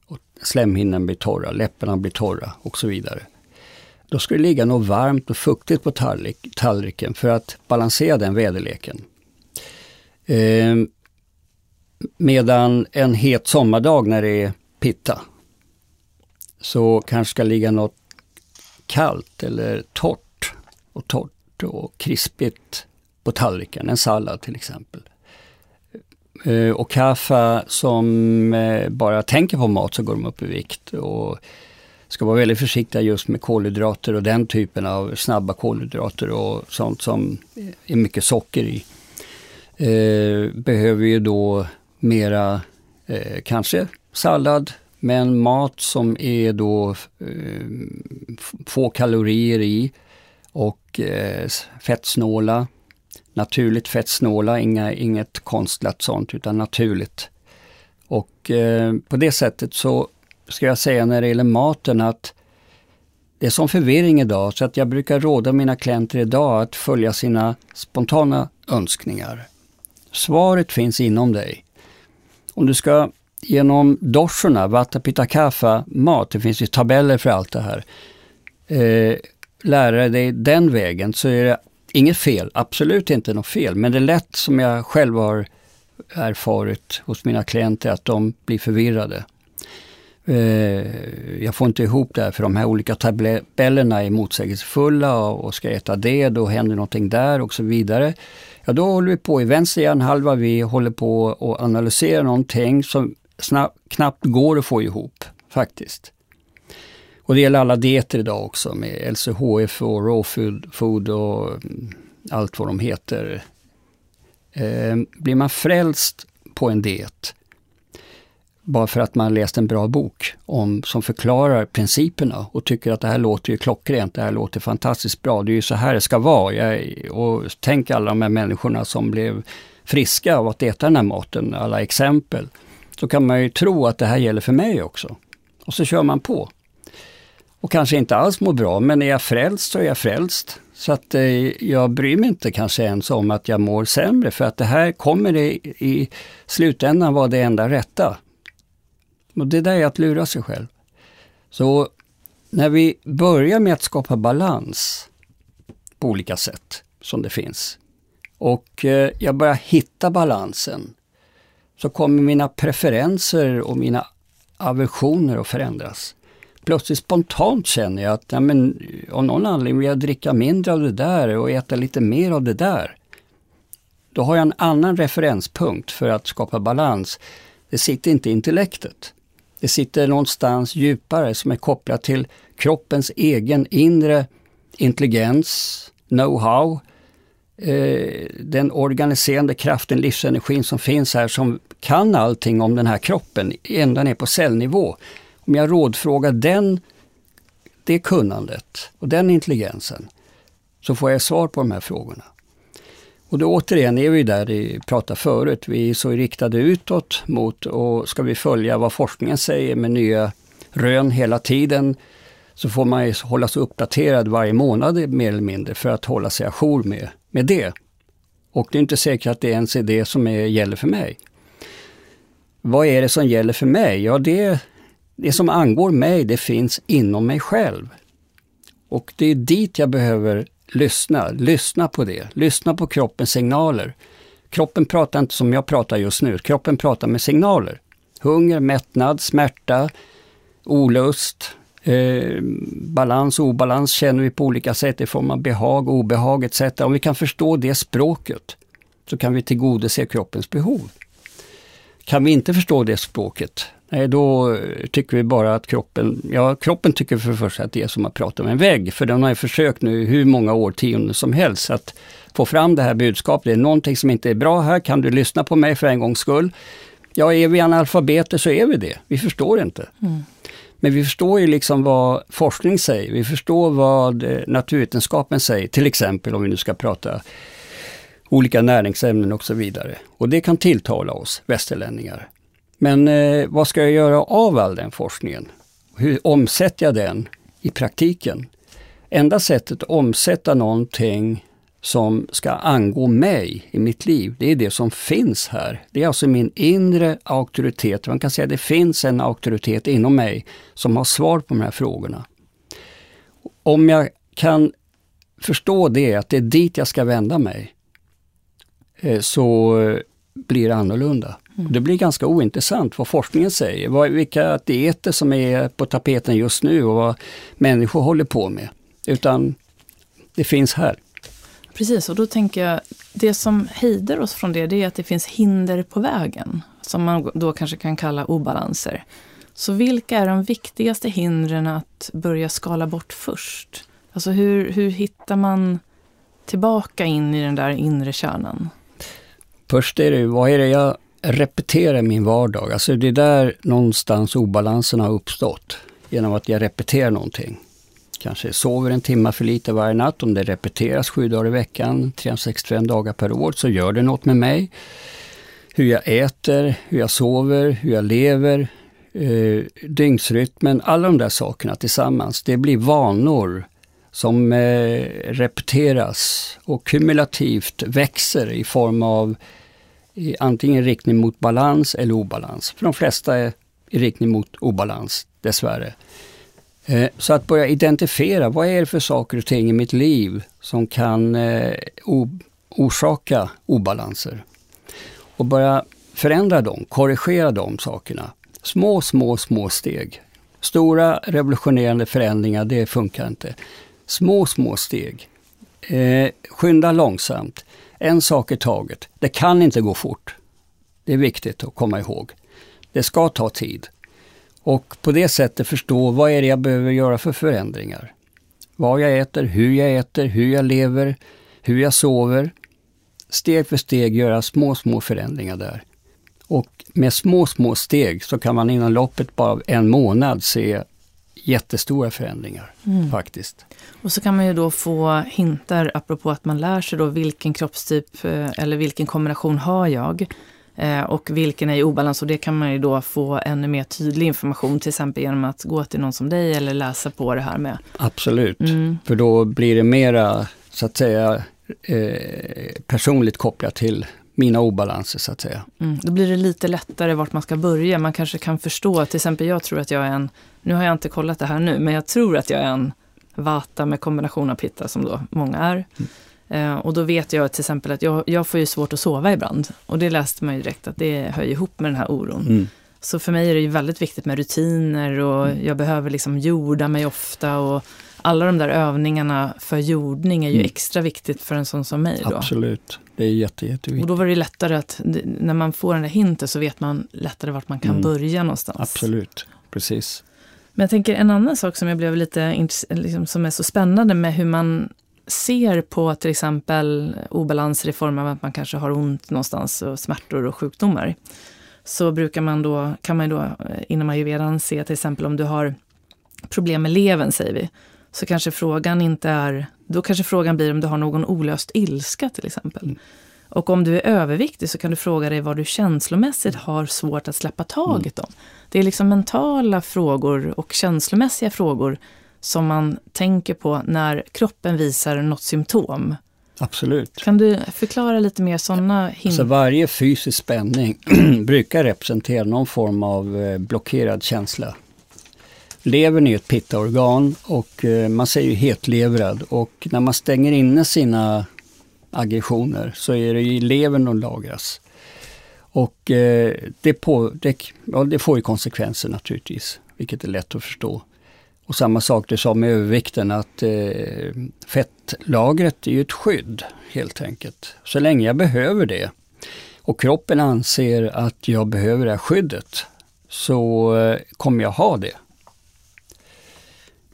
Och slemhinnan blir torra, läpparna blir torra och så vidare. Då ska det ligga något varmt och fuktigt på tallrik, tallriken för att balansera den väderleken. Ehm, medan en het sommardag när det är pitta, så kanske ska ligga något kallt eller torrt och torrt och krispigt på tallriken, en sallad till exempel. Ehm, och kaffe som eh, bara tänker på mat så går de upp i vikt och ska vara väldigt försiktiga just med kolhydrater och den typen av snabba kolhydrater och sånt som är mycket socker i. Eh, behöver ju då mera eh, kanske sallad men mat som är då eh, få kalorier i och eh, fettsnåla naturligt fettsnåla, inga, inget konstlat sånt utan naturligt. Och eh, på det sättet så ska jag säga när det gäller maten att det är sån förvirring idag så att jag brukar råda mina klienter idag att följa sina spontana önskningar. Svaret finns inom dig. Om du ska genom doshorna, vata, pitta, kaffa, mat, det finns ju tabeller för allt det här, eh, lära dig den vägen så är det inget fel, absolut inte något fel, men det är lätt som jag själv har erfarit hos mina klienter att de blir förvirrade. Eh, jag får inte ihop det här för de här olika tabellerna är motsägelsefulla och ska jag äta det, då händer någonting där och så vidare. Ja, då håller vi på i vänster hjärnhalva, vi håller på att analysera någonting som snabbt, knappt går att få ihop faktiskt. Och det gäller alla dieter idag också med LCHF och raw food, food och mm, allt vad de heter. Eh, blir man frälst på en diet bara för att man läst en bra bok om, som förklarar principerna och tycker att det här låter ju klockrent, det här låter fantastiskt bra, det är ju så här det ska vara. Jag, och tänk alla de här människorna som blev friska av att äta den här maten, alla exempel. Så kan man ju tro att det här gäller för mig också. Och så kör man på. Och kanske inte alls mår bra, men är jag frälst så är jag frälst. Så att eh, jag bryr mig inte kanske ens om att jag mår sämre, för att det här kommer i, i slutändan vara det enda rätta. Och det där är att lura sig själv. Så när vi börjar med att skapa balans på olika sätt som det finns och eh, jag börjar hitta balansen så kommer mina preferenser och mina aversioner att förändras. Plötsligt spontant känner jag att ja, men, av någon anledning vill jag dricka mindre av det där och äta lite mer av det där. Då har jag en annan referenspunkt för att skapa balans. Det sitter inte i intellektet. Det sitter någonstans djupare som är kopplat till kroppens egen inre intelligens, know-how, eh, den organiserande kraften, livsenergin som finns här som kan allting om den här kroppen, ända ner på cellnivå. Om jag rådfrågar den, det kunnandet och den intelligensen så får jag svar på de här frågorna. Och då återigen är vi där vi pratade förut, vi är så riktade utåt mot och ska vi följa vad forskningen säger med nya rön hela tiden så får man ju hålla sig uppdaterad varje månad mer eller mindre för att hålla sig ajour med, med det. Och det är inte säkert att det ens är det som är, gäller för mig. Vad är det som gäller för mig? Ja, det, det som angår mig, det finns inom mig själv. Och det är dit jag behöver lyssna. Lyssna på det. Lyssna på kroppens signaler. Kroppen pratar inte som jag pratar just nu. Kroppen pratar med signaler. Hunger, mättnad, smärta, olust, eh, balans, obalans känner vi på olika sätt i form av behag, obehag etc. Om vi kan förstå det språket så kan vi tillgodose kroppens behov. Kan vi inte förstå det språket, Nej, då tycker vi bara att kroppen, ja kroppen tycker för det första att det är som att prata med en vägg. För den har ju försökt nu hur många årtionden som helst att få fram det här budskapet. Det är någonting som inte är bra här, kan du lyssna på mig för en gångs skull? Ja, är vi analfabeter så är vi det. Vi förstår inte. Mm. Men vi förstår ju liksom vad forskning säger. Vi förstår vad eh, naturvetenskapen säger. Till exempel om vi nu ska prata olika näringsämnen och så vidare. Och det kan tilltala oss västerlänningar. Men eh, vad ska jag göra av all den forskningen? Hur omsätter jag den i praktiken? Enda sättet att omsätta någonting som ska angå mig i mitt liv, det är det som finns här. Det är alltså min inre auktoritet. Man kan säga att det finns en auktoritet inom mig som har svar på de här frågorna. Om jag kan förstå det, att det är dit jag ska vända mig, eh, så eh, blir det annorlunda. Mm. Det blir ganska ointressant vad forskningen säger, vad, vilka dieter som är på tapeten just nu och vad människor håller på med. Utan det finns här. Precis, och då tänker jag, det som hejdar oss från det, det är att det finns hinder på vägen. Som man då kanske kan kalla obalanser. Så vilka är de viktigaste hindren att börja skala bort först? Alltså hur, hur hittar man tillbaka in i den där inre kärnan? Först är det, vad är det jag repeterar i min vardag? Alltså det är där någonstans obalansen har uppstått. Genom att jag repeterar någonting. kanske sover en timme för lite varje natt. Om det repeteras sju dagar i veckan, 365 dagar per år, så gör det något med mig. Hur jag äter, hur jag sover, hur jag lever, eh, dygnsrytmen, alla de där sakerna tillsammans. Det blir vanor som eh, repeteras och kumulativt växer i form av i antingen riktning mot balans eller obalans. För de flesta är i riktning mot obalans, dessvärre. Eh, så att börja identifiera, vad är det för saker och ting i mitt liv som kan eh, orsaka obalanser? Och börja förändra dem, korrigera de sakerna. Små, små, små steg. Stora revolutionerande förändringar, det funkar inte. Små, små steg. Eh, skynda långsamt. En sak i taget. Det kan inte gå fort. Det är viktigt att komma ihåg. Det ska ta tid. Och på det sättet förstå vad är det jag behöver göra för förändringar. Vad jag äter, hur jag äter, hur jag lever, hur jag sover. Steg för steg göra små, små förändringar där. Och med små, små steg så kan man inom loppet bara av en månad se jättestora förändringar mm. faktiskt. Och så kan man ju då få hintar, apropå att man lär sig då vilken kroppstyp eh, eller vilken kombination har jag eh, och vilken är i obalans och det kan man ju då få ännu mer tydlig information till exempel genom att gå till någon som dig eller läsa på det här med. Absolut, mm. för då blir det mera så att säga eh, personligt kopplat till mina obalanser så att säga. Mm, då blir det lite lättare vart man ska börja. Man kanske kan förstå, till exempel jag tror att jag är en, nu har jag inte kollat det här nu, men jag tror att jag är en vata med kombination av pitta som då många är. Mm. Eh, och då vet jag till exempel att jag, jag får ju svårt att sova ibland. Och det läste man ju direkt att det hör ihop med den här oron. Mm. Så för mig är det ju väldigt viktigt med rutiner och mm. jag behöver liksom jorda mig ofta och alla de där övningarna för jordning är ju mm. extra viktigt för en sån som mig. Då. Absolut, det är jätte, jätteviktigt. Och då var det lättare att, när man får den där hinten så vet man lättare vart man kan mm. börja någonstans. Absolut, precis. Men jag tänker en annan sak som jag blev lite, liksom, som är så spännande med hur man ser på till exempel obalanser i form av att man kanske har ont någonstans och smärtor och sjukdomar. Så brukar man då, kan man då eh, inom ayurvedan se till exempel om du har problem med levern, säger vi, så kanske frågan inte är... Då kanske frågan blir om du har någon olöst ilska till exempel. Mm. Och om du är överviktig så kan du fråga dig vad du känslomässigt har svårt att släppa taget om. Det är liksom mentala frågor och känslomässiga frågor som man tänker på när kroppen visar något symptom. Absolut. Kan du förklara lite mer sådana hinder? Alltså varje fysisk spänning <clears throat> brukar representera någon form av eh, blockerad känsla. Levern är ett pittaorgan och eh, man säger ju hetlevrad och när man stänger inne sina aggressioner så är det i levern de lagras. Och eh, det, på, det, ja, det får ju konsekvenser naturligtvis, vilket är lätt att förstå. Och samma sak det sa med övervikten att eh, fettlagret är ju ett skydd helt enkelt. Så länge jag behöver det och kroppen anser att jag behöver det här skyddet så eh, kommer jag ha det.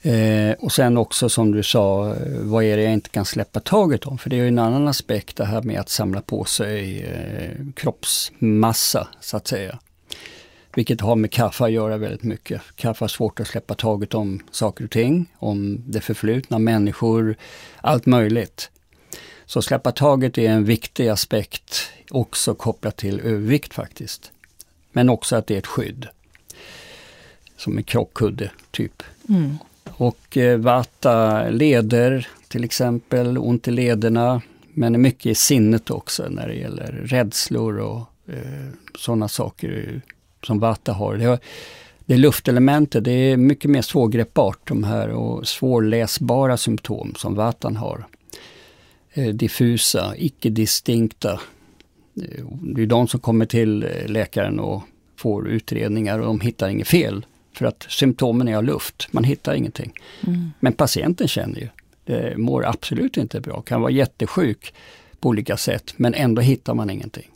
Eh, och sen också som du sa, eh, vad är det jag inte kan släppa taget om? För det är ju en annan aspekt det här med att samla på sig eh, kroppsmassa så att säga. Vilket har med kaffe att göra väldigt mycket. Kaffe har svårt att släppa taget om saker och ting, om det förflutna, människor, allt möjligt. Så släppa taget är en viktig aspekt, också kopplat till övervikt faktiskt. Men också att det är ett skydd. Som en krockkudde, typ. Mm. Och eh, vata leder till exempel, ont i lederna. Men mycket i sinnet också när det gäller rädslor och eh, sådana saker som vata har. Det, har, det är luftelementet, det är mycket mer svårgreppbart de här och svårläsbara symptom som vatan har. Eh, diffusa, icke-distinkta. Eh, det är de som kommer till eh, läkaren och får utredningar och de hittar inget fel. För att symptomen är av luft, man hittar ingenting. Mm. Men patienten känner ju, det mår absolut inte bra, kan vara jättesjuk på olika sätt men ändå hittar man ingenting.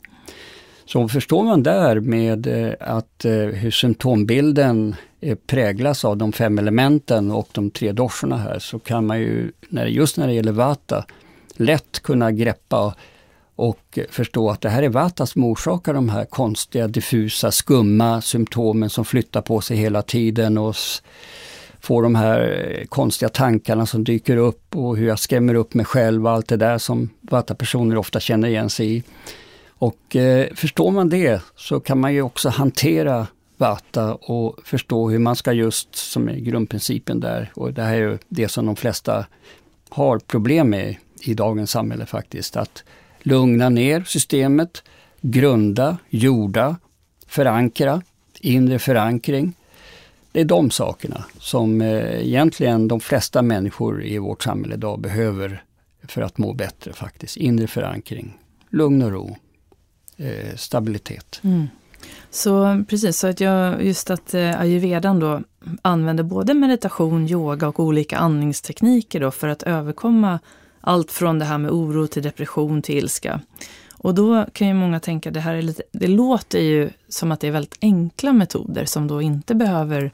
Så förstår man där med eh, att eh, hur symptombilden eh, präglas av de fem elementen och de tre doshorna här så kan man ju, just när det gäller vata, lätt kunna greppa och förstå att det här är vata som orsakar de här konstiga, diffusa, skumma symptomen som flyttar på sig hela tiden och får de här eh, konstiga tankarna som dyker upp och hur jag skrämmer upp mig själv och allt det där som Vata-personer ofta känner igen sig i. Och eh, förstår man det så kan man ju också hantera Vata och förstå hur man ska just, som är grundprincipen där, och det här är ju det som de flesta har problem med i dagens samhälle faktiskt, att lugna ner systemet, grunda, jorda, förankra, inre förankring. Det är de sakerna som eh, egentligen de flesta människor i vårt samhälle idag behöver för att må bättre faktiskt. Inre förankring, lugn och ro, eh, stabilitet. Mm. Så precis, så att jag, just att eh, ayurvedan då använder både meditation, yoga och olika andningstekniker då för att överkomma allt från det här med oro till depression till ilska. Och då kan ju många tänka, det här är lite, det låter ju som att det är väldigt enkla metoder som då inte behöver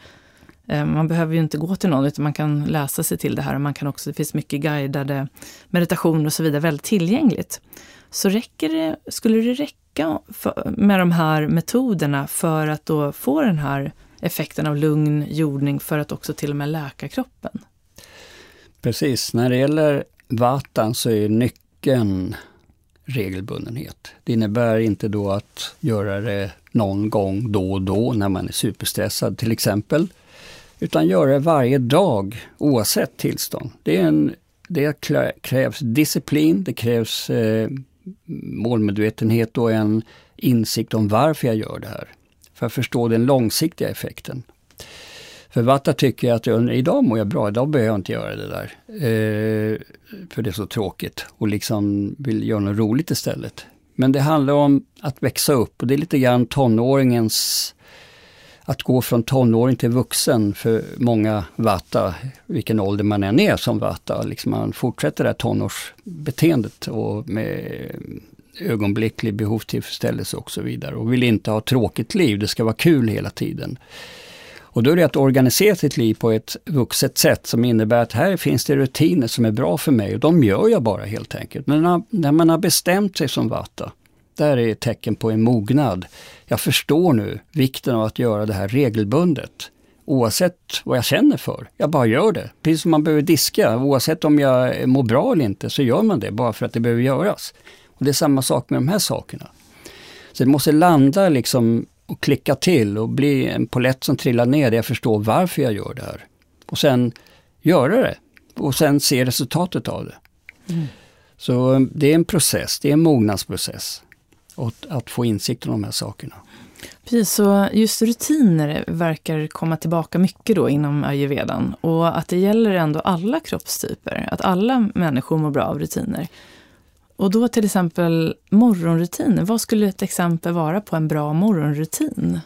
eh, man behöver ju inte gå till någon, utan man kan läsa sig till det här. Och man kan också, det finns mycket guidade meditationer och så vidare, väldigt tillgängligt. Så räcker det, skulle det räcka för, med de här metoderna för att då få den här effekten av lugn jordning för att också till och med läka kroppen? Precis, när det gäller vatan så är nyckeln regelbundenhet. Det innebär inte då att göra det någon gång då och då när man är superstressad till exempel. Utan göra det varje dag oavsett tillstånd. Det, är en, det krävs disciplin, det krävs eh, målmedvetenhet och en insikt om varför jag gör det här. För att förstå den långsiktiga effekten. För Vatta tycker att idag mår jag bra, idag behöver jag inte göra det där. Eh, för det är så tråkigt och liksom vill göra något roligt istället. Men det handlar om att växa upp och det är lite grann tonåringens att gå från tonåring till vuxen för många Vata, vilken ålder man än är som Vata, liksom man fortsätter det här tonårsbeteendet och med ögonblicklig behovstillfredsställelse och så vidare och vill inte ha tråkigt liv, det ska vara kul hela tiden. Och då är det att organisera sitt liv på ett vuxet sätt som innebär att här finns det rutiner som är bra för mig och de gör jag bara helt enkelt. Men när, man har bestämt sig som Vata, där är ett tecken på en mognad. Jag förstår nu vikten av att göra det här regelbundet. Oavsett vad jag känner för. Jag bara gör det. Precis som man behöver diska. Oavsett om jag mår bra eller inte så gör man det bara för att det behöver göras. Och Det är samma sak med de här sakerna. Så det måste landa liksom och klicka till och bli en polett som trillar ner där jag förstår varför jag gör det här. Och sen göra det och sen se resultatet av det. Mm. Så eh, det är en process, det är en mognadsprocess. Och att få insikt om de här sakerna. Precis, så just rutiner verkar komma tillbaka mycket då inom ayurvedan. Och att det gäller ändå alla kroppstyper, att alla människor mår bra av rutiner. Och då till exempel morgonrutiner, vad skulle ett exempel vara på en bra morgonrutin?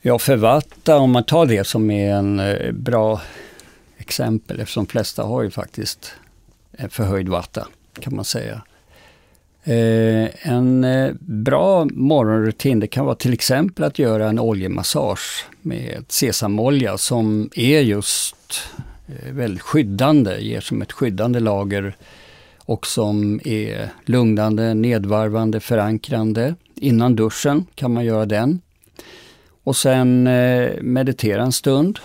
Ja, förvalta, om man tar det som är en eh, bra exempel, eftersom de flesta har ju faktiskt förhöjd vatta, kan man säga. Eh, en eh, bra morgonrutin det kan vara till exempel att göra en oljemassage med sesamolja som är just eh, väldigt skyddande, ger som ett skyddande lager och som är lugnande, nedvarvande, förankrande. Innan duschen kan man göra den. Och sen eh, meditera en stund,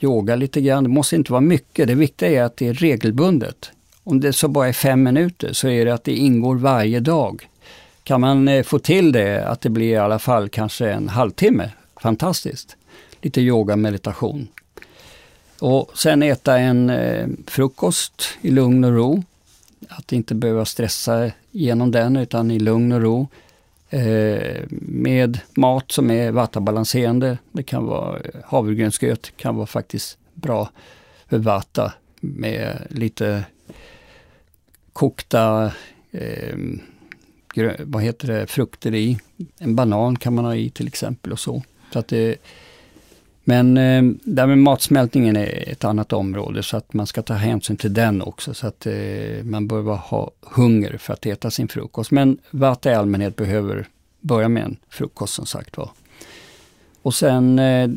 yoga lite grann. Det måste inte vara mycket, det viktiga är att det är regelbundet. Om det så bara är fem minuter så är det att det ingår varje dag. Kan man eh, få till det, att det blir i alla fall kanske en halvtimme, fantastiskt. Lite yoga, meditation. Och sen äta en eh, frukost i lugn och ro. Att inte behöva stressa genom den utan i lugn och ro. Eh, med mat som är vattenbalanserande. Det kan vara havregrynsgröt, kan vara faktiskt bra för vata med lite kokta eh, vad heter det, frukter i. En banan kan man ha i till exempel och så. så att det, men eh, där med matsmältningen är ett annat område så att man ska ta hänsyn till den också. Så att eh, man bör ha hunger för att äta sin frukost. Men Vata i allmänhet behöver börja med en frukost som sagt var. Och sen eh,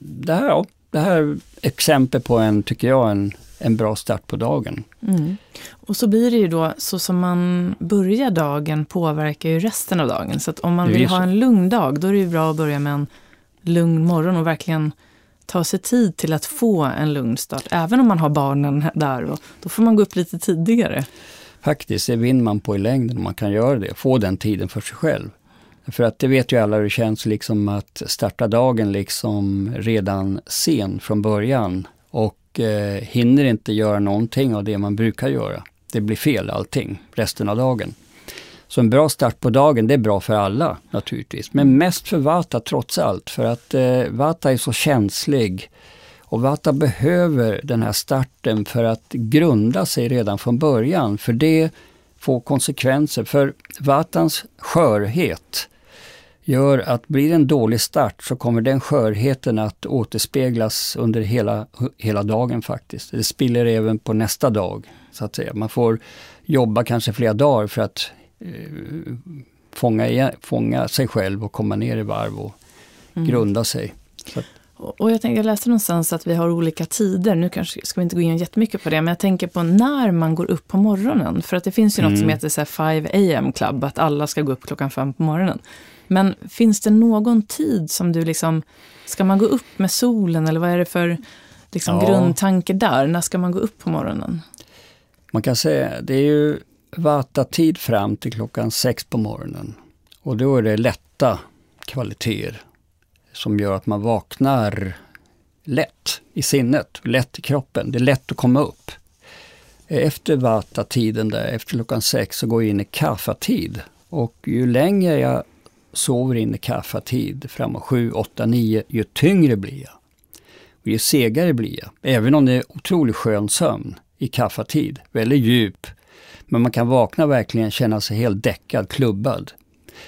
det här, ja, det här är exempel på en, tycker jag, en, en bra start på dagen. Mm. Och så blir det ju då, så som man börjar dagen påverkar ju resten av dagen. Så att om man vill ha en lugn dag, då är det ju bra att börja med en lugn morgon och verkligen ta sig tid till att få en lugn start, även om man har barnen där. Och då får man gå upp lite tidigare. Faktiskt, det vinner man på i längden om man kan göra det, få den tiden för sig själv. För att det vet ju alla hur det känns liksom att starta dagen liksom redan sen från början och eh, hinner inte göra någonting av det man brukar göra. Det blir fel allting resten av dagen. Så en bra start på dagen, det är bra för alla naturligtvis. Men mest för Vata trots allt, för att eh, Vata är så känslig. Och Vata behöver den här starten för att grunda sig redan från början. För det får konsekvenser. För Vatans skörhet gör att blir det en dålig start så kommer den skörheten att återspeglas under hela, hela dagen faktiskt. Det spiller även på nästa dag. så att säga. Man får jobba kanske flera dagar för att eh, fånga, fånga sig själv och komma ner i varv och mm. grunda sig. Och jag, tänkte, jag läste någonstans att vi har olika tider. Nu kanske ska vi inte gå in jättemycket på det, men jag tänker på när man går upp på morgonen. För att det finns ju mm. något som mm. heter så 5 am club, att alla ska gå upp klockan fem på morgonen. Men finns det någon tid som du liksom, ska man gå upp med solen eller vad är det för liksom, ja. grundtanke där? När ska man gå upp på morgonen? Man kan säga, det är ju Vata-tid fram till klockan sex på morgonen. Och då är det lätta kvaliteter som gör att man vaknar lätt i sinnet, lätt i kroppen. Det är lätt att komma upp. Efter Vata-tiden, där, efter klockan sex, så går jag in i kaffatid. Och ju längre jag sover in i kaffatid, framåt sju, åtta, nio, ju tyngre blir jag. Och ju segare blir jag. Även om det är otroligt skön sömn i kaffatid, väldigt djup. Men man kan vakna verkligen känna sig helt däckad, klubbad.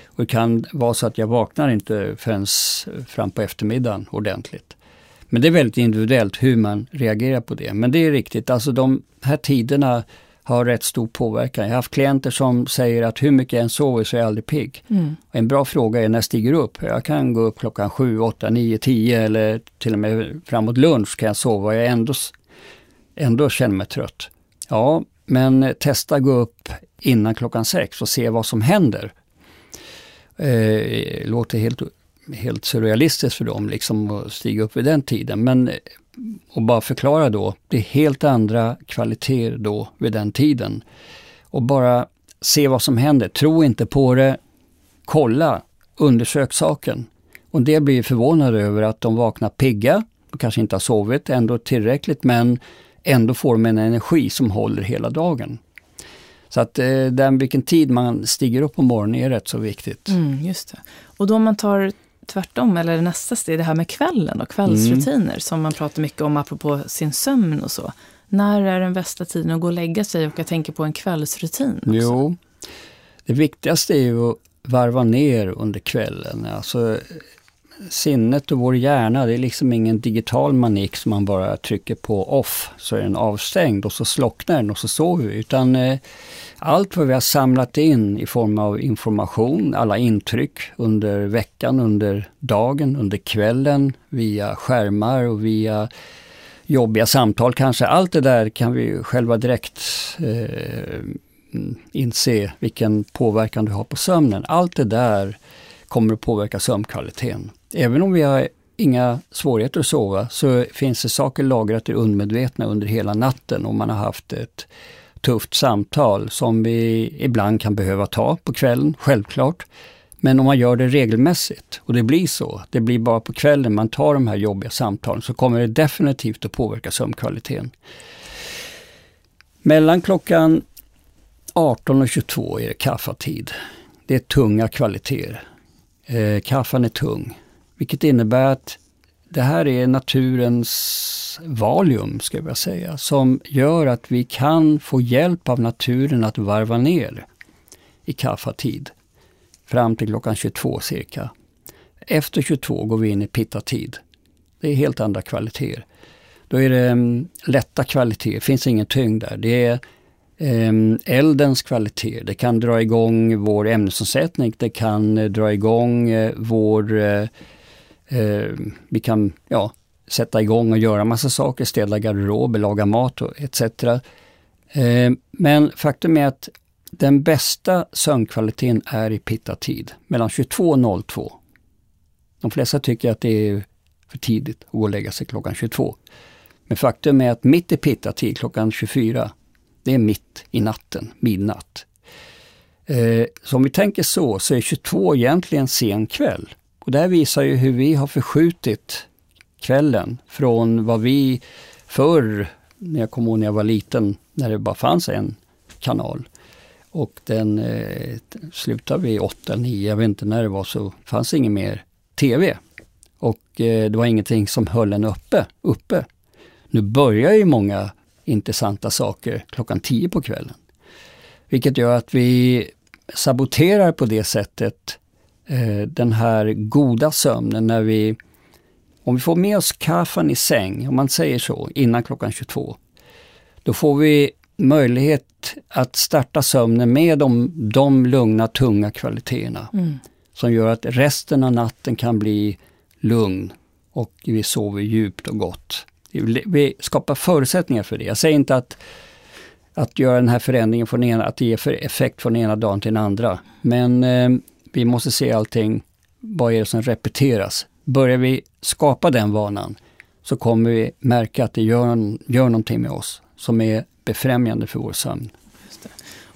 Och det kan vara så att jag vaknar inte förrän fram på eftermiddagen ordentligt. Men det är väldigt individuellt hur man reagerar på det. Men det är riktigt, alltså de här tiderna har rätt stor påverkan. Jag har haft klienter som säger att hur mycket jag än sover så är jag aldrig pigg. Mm. En bra fråga är när jag stiger upp. Jag kan gå upp klockan 7, 8, 9, 10 eller till och med framåt lunch kan jag sova och jag ändå, ändå känner mig trött. Ja, men testa gå upp innan klockan sex och se vad som händer. Eh, låter helt, helt surrealistiskt för dem liksom att stiga upp vid den tiden. Men och bara förklara då, det är helt andra kvaliteter då vid den tiden. Och bara se vad som händer. Tro inte på det. Kolla, undersök saken. Och det blir förvånade över att de vaknar pigga, och kanske inte har sovit ändå tillräckligt, men ändå får de en energi som håller hela dagen. Så att eh, den, vilken tid man stiger upp på morgonen är rätt så viktigt. Mm, just det. Och då om man tar tvärtom, eller nästa steg, det här med kvällen och kvällsrutiner mm. som man pratar mycket om apropå sin sömn och så. När är den bästa tiden att gå och lägga sig och jag tänker på en kvällsrutin? Också? Jo, det viktigaste är ju att varva ner under kvällen. Alltså, sinnet och vår hjärna, det är liksom ingen digital manik som man bara trycker på off så är den avstängd och så slocknar den och så sover vi. Utan eh, allt vad vi har samlat in i form av information, alla intryck under veckan, under dagen, under kvällen, via skärmar och via jobbiga samtal kanske. Allt det där kan vi själva direkt eh, inse vilken påverkan det har på sömnen. Allt det där kommer att påverka sömnkvaliteten. Även om vi har inga svårigheter att sova så finns det saker lagrat i undermedvetna under hela natten om man har haft ett tufft samtal som vi ibland kan behöva ta på kvällen, självklart. Men om man gör det regelmässigt, och det blir så, det blir bara på kvällen man tar de här jobbiga samtalen, så kommer det definitivt att påverka sömnkvaliteten. Mellan klockan 18 och 22 är det kaffatid. Det är tunga kvaliteter. Eh, kaffan är tung, vilket innebär att det här är naturens valium, ska jag säga, som gör att vi kan få hjälp av naturen att varva ner i kaffatid fram till klockan 22 cirka. Efter 22 går vi in i pittatid. Det är helt andra kvaliteter. Då är det um, lätta kvaliteter, det finns ingen tyngd där. Det är Ehm, eldens kvalitet. Det kan dra igång vår ämnesomsättning, det kan eh, dra igång eh, vår Eh, ehm, vi kan ja, sätta igång och göra massa saker, städa garderober, laga mat och etc. Eh, men faktum är att den bästa sömnkvaliteten är i pitta-tid, mellan 22 och 02. De flesta tycker att det är för tidigt att gå och lägga sig klockan 22. Men faktum är att mitt i pitta-tid, klockan 24, det är mitt i natten, midnatt. Eh, så om vi tänker så, så är 22 egentligen sen kväll. Och det här visar ju hur vi har förskjutit kvällen från vad vi förr, när jag kommer ihåg när jag var liten, när det bara fanns en kanal. Och den eh, slutade vid 8, 9, jag vet inte när det var, så fanns ingen mer TV. Och eh, det var ingenting som höll en uppe, uppe. Nu börjar ju många intressanta saker klockan 10 på kvällen. Vilket gör att vi saboterar på det sättet eh, den här goda sömnen när vi, om vi får med oss kaffan i säng, om man säger så, innan klockan 22, då får vi möjlighet att starta sömnen med de, de lugna, tunga kvaliteterna. Mm. Som gör att resten av natten kan bli lugn och vi sover djupt och gott. Vi skapar förutsättningar för det. Jag säger inte att, att göra den här förändringen från ena, att det för effekt från ena dagen till den andra. Men eh, vi måste se allting, vad är det som repeteras? Börjar vi skapa den vanan så kommer vi märka att det gör, gör någonting med oss som är befrämjande för vår sömn.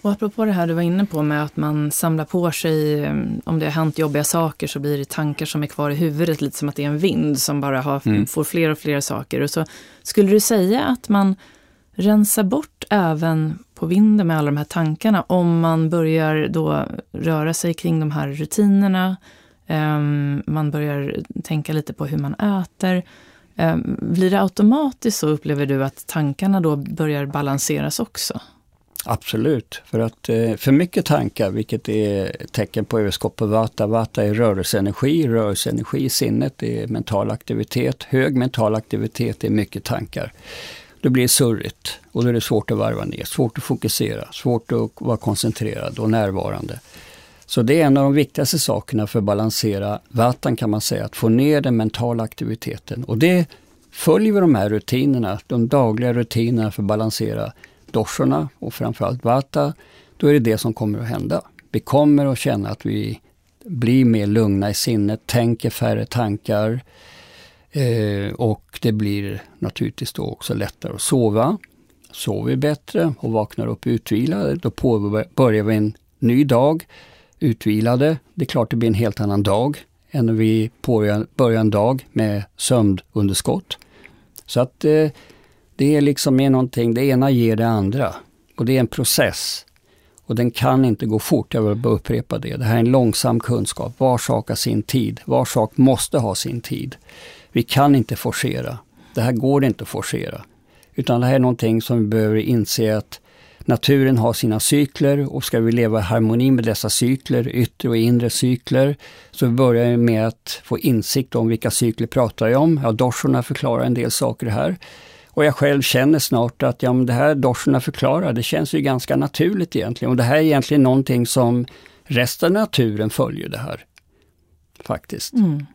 Och apropå det här du var inne på med att man samlar på sig, eh, om det har hänt jobbiga saker så blir det tankar som är kvar i huvudet, lite som att det är en vind som bara har, mm. får fler och fler saker. Och så Skulle du säga att man rensar bort även på vinden med alla de här tankarna om man börjar då röra sig kring de här rutinerna, um, man börjar tänka lite på hur man äter. Um, blir det automatiskt så upplever du att tankarna då börjar balanseras också? Absolut, för att eh, för mycket tankar, vilket är tecken på överskott på vata. Vata är rörelseenergi, rörelseenergi i sinnet, det är mental aktivitet. Hög mental aktivitet är mycket tankar. Då blir det surrigt och då är det svårt att varva ner, svårt att fokusera, svårt att vara koncentrerad och närvarande. Så det är en av de viktigaste sakerna för att balansera vatan kan man säga, att få ner den mentala aktiviteten. Och det följer vi de här rutinerna, de dagliga rutinerna för att balansera doshorna och framförallt vata, då är det det som kommer att hända. Vi kommer att känna att vi blir mer lugna i sinnet, tänker färre tankar eh, och det blir naturligtvis då också lättare att sova. Sover vi bättre och vaknar upp utvilade, då påbörjar vi en ny dag utvilade. Det är klart det blir en helt annan dag än när vi börjar en dag med sömnunderskott. Så att eh, det är liksom är någonting, det ena ger det andra. Och det är en process. Och den kan inte gå fort, jag vill bara upprepa det. Det här är en långsam kunskap. Var sak har sin tid. Var sak måste ha sin tid. Vi kan inte forcera. Det här går inte att forcera. Utan det här är någonting som vi behöver inse att naturen har sina cykler och ska vi leva i harmoni med dessa cykler, yttre och inre cykler, så börjar vi med att få insikt om vilka cykler pratar jag om. Ja, Dorsorna förklarar en del saker här. Och jag själv känner snart att ja, men det här doshorna förklarar, det känns ju ganska naturligt egentligen. Och det här är egentligen någonting som resten av naturen följer det här. Faktiskt. Mm.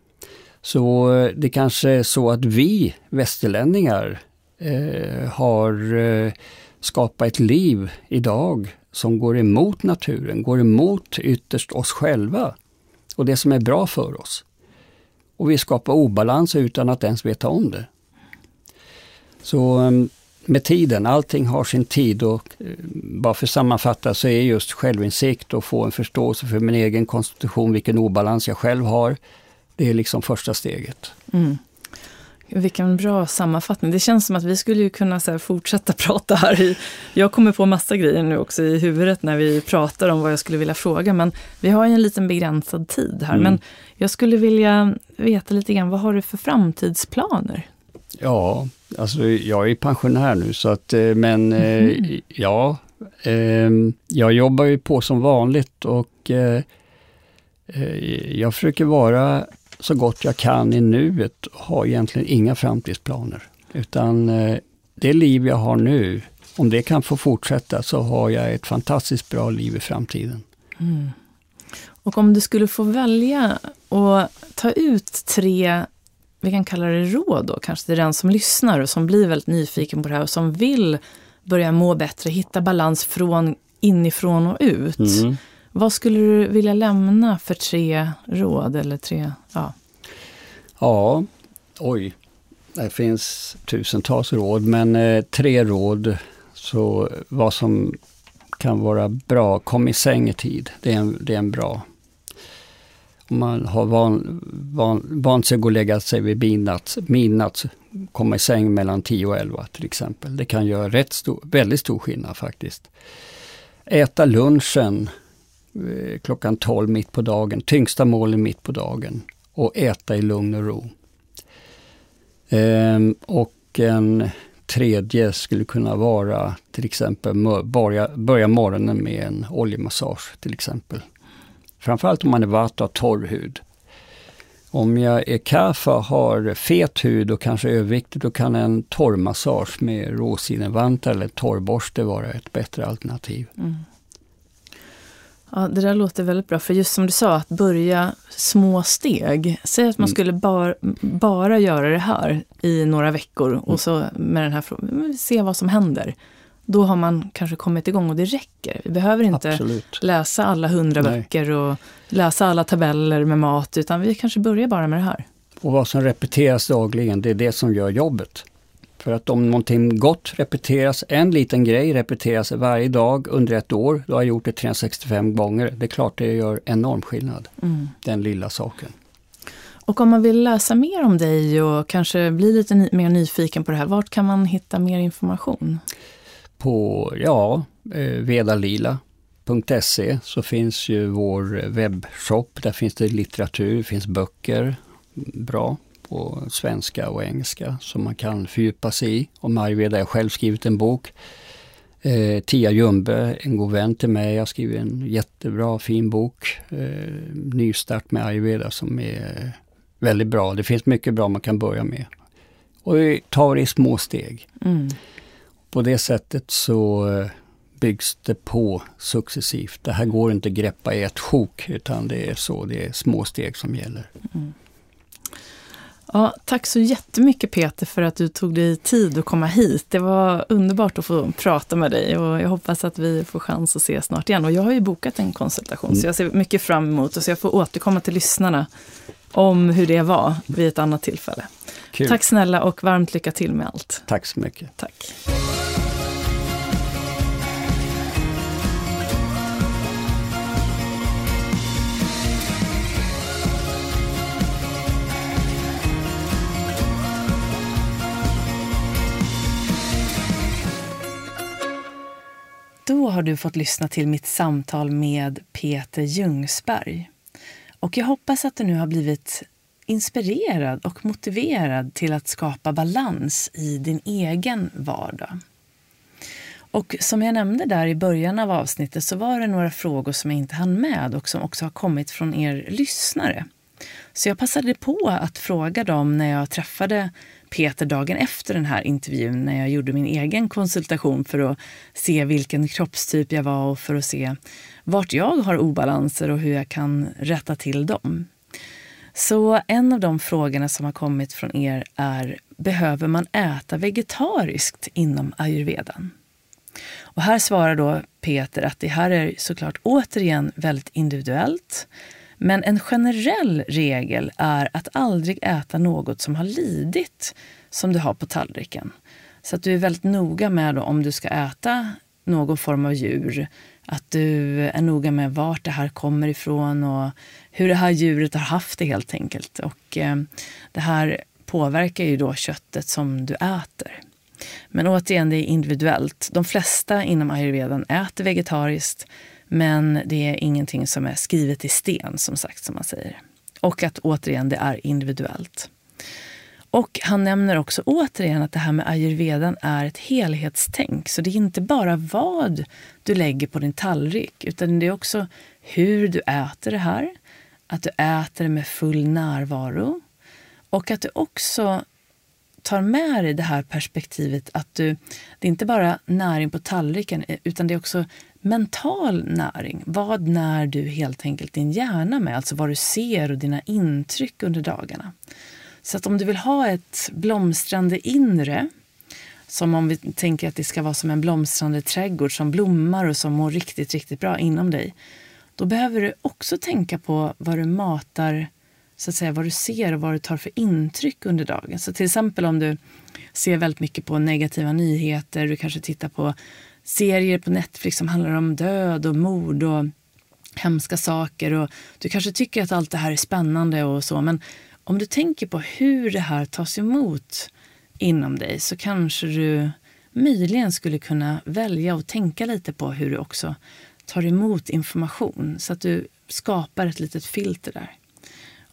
Så eh, det kanske är så att vi västerlänningar eh, har eh, skapat ett liv idag som går emot naturen, går emot ytterst oss själva och det som är bra för oss. Och vi skapar obalans utan att ens veta om det. Så ehm, med tiden, allting har sin tid och eh, bara för att sammanfatta så är just självinsikt och få en förståelse för min egen konstitution, vilken obalans jag själv har, det är liksom första steget. Mm. Vilken bra sammanfattning. Det känns som att vi skulle kunna så fortsätta <laughs> prata här. Jag kommer på massa grejer nu också i huvudet när vi pratar om vad jag skulle vilja fråga. Men vi har ju en liten begränsad tid här. Mm. Men jag skulle vilja veta lite grann, vad har du för framtidsplaner? Ja, alltså jag är pensionär nu så att, eh, men mm. ja, ehm, jag jobbar ju på som vanligt och eh, jag försöker vara så gott jag kan i nuet och har egentligen inga framtidsplaner. Utan det liv jag har nu, om det kan få fortsätta så har jag ett fantastiskt bra liv i framtiden. Mm. Och om du skulle få välja att ta ut tre vi kan kalla det råd då, kanske till den som lyssnar och som blir väldigt nyfiken på det här och som vill börja må bättre, hitta balans från inifrån och ut. Mm. Vad skulle du vilja lämna för tre råd eller tre, ja? Ja, Oj, det finns tusentals råd men eh, tre råd. Så vad som kan vara bra, kom i säng i tid. Det är en, det är en bra. Man har van, van, vant sig att gå och lägga sig vid midnatt, midnatt, komma i säng mellan 10 och 11 till exempel. Det kan göra rätt stor, väldigt stor skillnad faktiskt. Äta lunchen eh, klockan 12 mitt på dagen, tyngsta målen mitt på dagen. Och äta i lugn och ro. Ehm, och en tredje skulle kunna vara till exempel börja, börja morgonen med en oljemassage till exempel. Framförallt om man är vatt och torr hud. Om jag är kaffa har fet hud och kanske överviktig, då kan en torrmassage med råsidenvantar eller torrborste vara ett bättre alternativ. Mm. Ja, det där låter väldigt bra. För just som du sa, att börja små steg. Säg att man mm. skulle bar, bara göra det här i några veckor och mm. så med den här frågan, se vad som händer. Då har man kanske kommit igång och det räcker. Vi behöver inte Absolut. läsa alla hundra böcker och läsa alla tabeller med mat, utan vi kanske börjar bara med det här. Och vad som repeteras dagligen, det är det som gör jobbet. För att om någonting gott repeteras, en liten grej repeteras varje dag under ett år, då har jag gjort det 365 gånger. Det är klart det gör enorm skillnad, mm. den lilla saken. Och om man vill läsa mer om dig och kanske bli lite ny mer nyfiken på det här, vart kan man hitta mer information? På, ja, eh, vedalila.se så finns ju vår webbshop. Där finns det litteratur, det finns böcker, bra på svenska och engelska som man kan fördjupa sig i. Om ayurveda, jag har själv skrivit en bok. Eh, Tia Ljungberg, en god vän till mig, har skrivit en jättebra fin bok. Eh, nystart med ayurveda som är väldigt bra. Det finns mycket bra man kan börja med. Och vi tar det i små steg. Mm. På det sättet så eh, byggs det på successivt. Det här går inte att greppa i ett sjok utan det är så, det är små steg som gäller. Mm. Ja, tack så jättemycket Peter för att du tog dig tid att komma hit. Det var underbart att få prata med dig och jag hoppas att vi får chans att ses snart igen. Och jag har ju bokat en konsultation mm. så jag ser mycket fram emot och så jag får återkomma till lyssnarna om hur det var vid ett annat tillfälle. Kul. Tack snälla och varmt lycka till med allt. Tack så mycket. Tack. Då har du fått lyssna till mitt samtal med Peter Ljungsberg. Och jag hoppas att du nu har blivit inspirerad och motiverad till att skapa balans i din egen vardag. Och som jag nämnde där i början av avsnittet så var det några frågor som jag inte hann med och som också har kommit från er lyssnare. Så jag passade på att fråga dem när jag träffade Peter dagen efter den här intervjun när jag gjorde min egen konsultation för att se vilken kroppstyp jag var och för att se vart jag har obalanser och hur jag kan rätta till dem. Så en av de frågorna som har kommit från er är Behöver man äta vegetariskt inom ayurvedan? Och här svarar då Peter att det här är såklart återigen väldigt individuellt. Men en generell regel är att aldrig äta något som har lidit som du har på tallriken. Så att du är väldigt noga med om du ska äta någon form av djur. Att du är noga med vart det här kommer ifrån och hur det här djuret har haft det helt enkelt. Och eh, det här påverkar ju då köttet som du äter. Men återigen, det är individuellt. De flesta inom ayurvedan äter vegetariskt men det är ingenting som är skrivet i sten, som sagt, som man säger. Och att återigen, det är individuellt. Och han nämner också återigen att det här med ayurvedan är ett helhetstänk. Så det är inte bara vad du lägger på din tallrik, utan det är också hur du äter det här. Att du äter det med full närvaro. Och att du också tar med dig det här perspektivet att du, det är inte bara näring på tallriken, eh, utan det är också mental näring. Vad när du helt enkelt din hjärna med? Alltså vad du ser och dina intryck under dagarna. Så att om du vill ha ett blomstrande inre, som om vi tänker att det ska vara som en blomstrande trädgård som blommar och som mår riktigt, riktigt bra inom dig. Då behöver du också tänka på vad du matar så att säga, vad du ser och vad du tar för intryck under dagen. Så till exempel om du ser väldigt mycket på negativa nyheter, du kanske tittar på serier på Netflix som handlar om död och mord och hemska saker och du kanske tycker att allt det här är spännande och så men om du tänker på hur det här tas emot inom dig så kanske du möjligen skulle kunna välja och tänka lite på hur du också tar emot information så att du skapar ett litet filter där.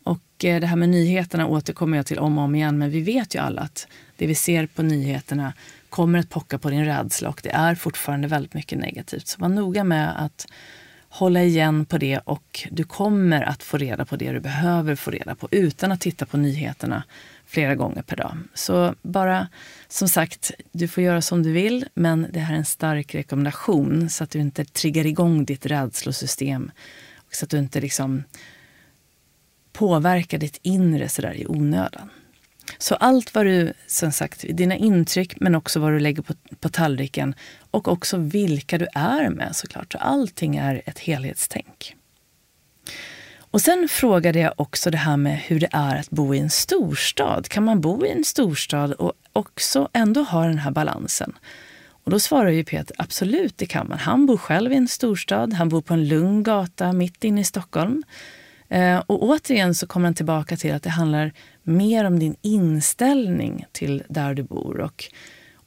Och eh, det här med nyheterna återkommer jag till om och om igen men vi vet ju alla att det vi ser på nyheterna kommer att pocka på din rädsla och det är fortfarande väldigt mycket negativt. Så var noga med att hålla igen på det och du kommer att få reda på det du behöver få reda på utan att titta på nyheterna flera gånger per dag. Så bara som sagt, du får göra som du vill men det här är en stark rekommendation så att du inte triggar igång ditt rädslosystem och så att du inte liksom påverkar ditt inre sådär i onödan. Så allt vad du, som sagt, dina intryck men också vad du lägger på, på tallriken och också vilka du är med såklart. Så allting är ett helhetstänk. Och sen frågade jag också det här med hur det är att bo i en storstad. Kan man bo i en storstad och också ändå ha den här balansen? Och då svarar ju Peter absolut det kan man. Han bor själv i en storstad. Han bor på en lugn gata mitt inne i Stockholm. Eh, och återigen så kommer han tillbaka till att det handlar mer om din inställning till där du bor. Och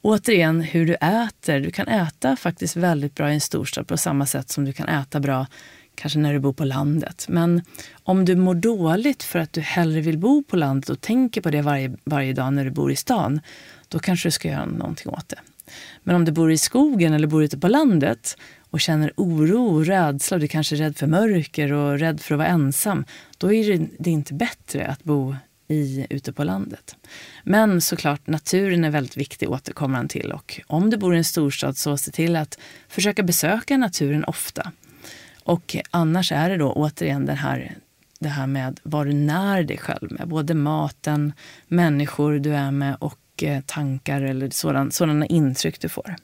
återigen hur du äter. Du kan äta faktiskt väldigt bra i en storstad på samma sätt som du kan äta bra kanske när du bor på landet. Men om du mår dåligt för att du hellre vill bo på landet och tänker på det varje, varje dag när du bor i stan, då kanske du ska göra någonting åt det. Men om du bor i skogen eller bor ute på landet och känner oro och rädsla och du kanske är rädd för mörker och rädd för att vara ensam, då är det inte bättre att bo i, ute på landet. Men såklart, naturen är väldigt viktig återkommer han till. Och om du bor i en storstad så se till att försöka besöka naturen ofta. Och annars är det då återigen den här, det här med vad du när dig själv med. Både maten, människor du är med och eh, tankar eller sådan, sådana intryck du får.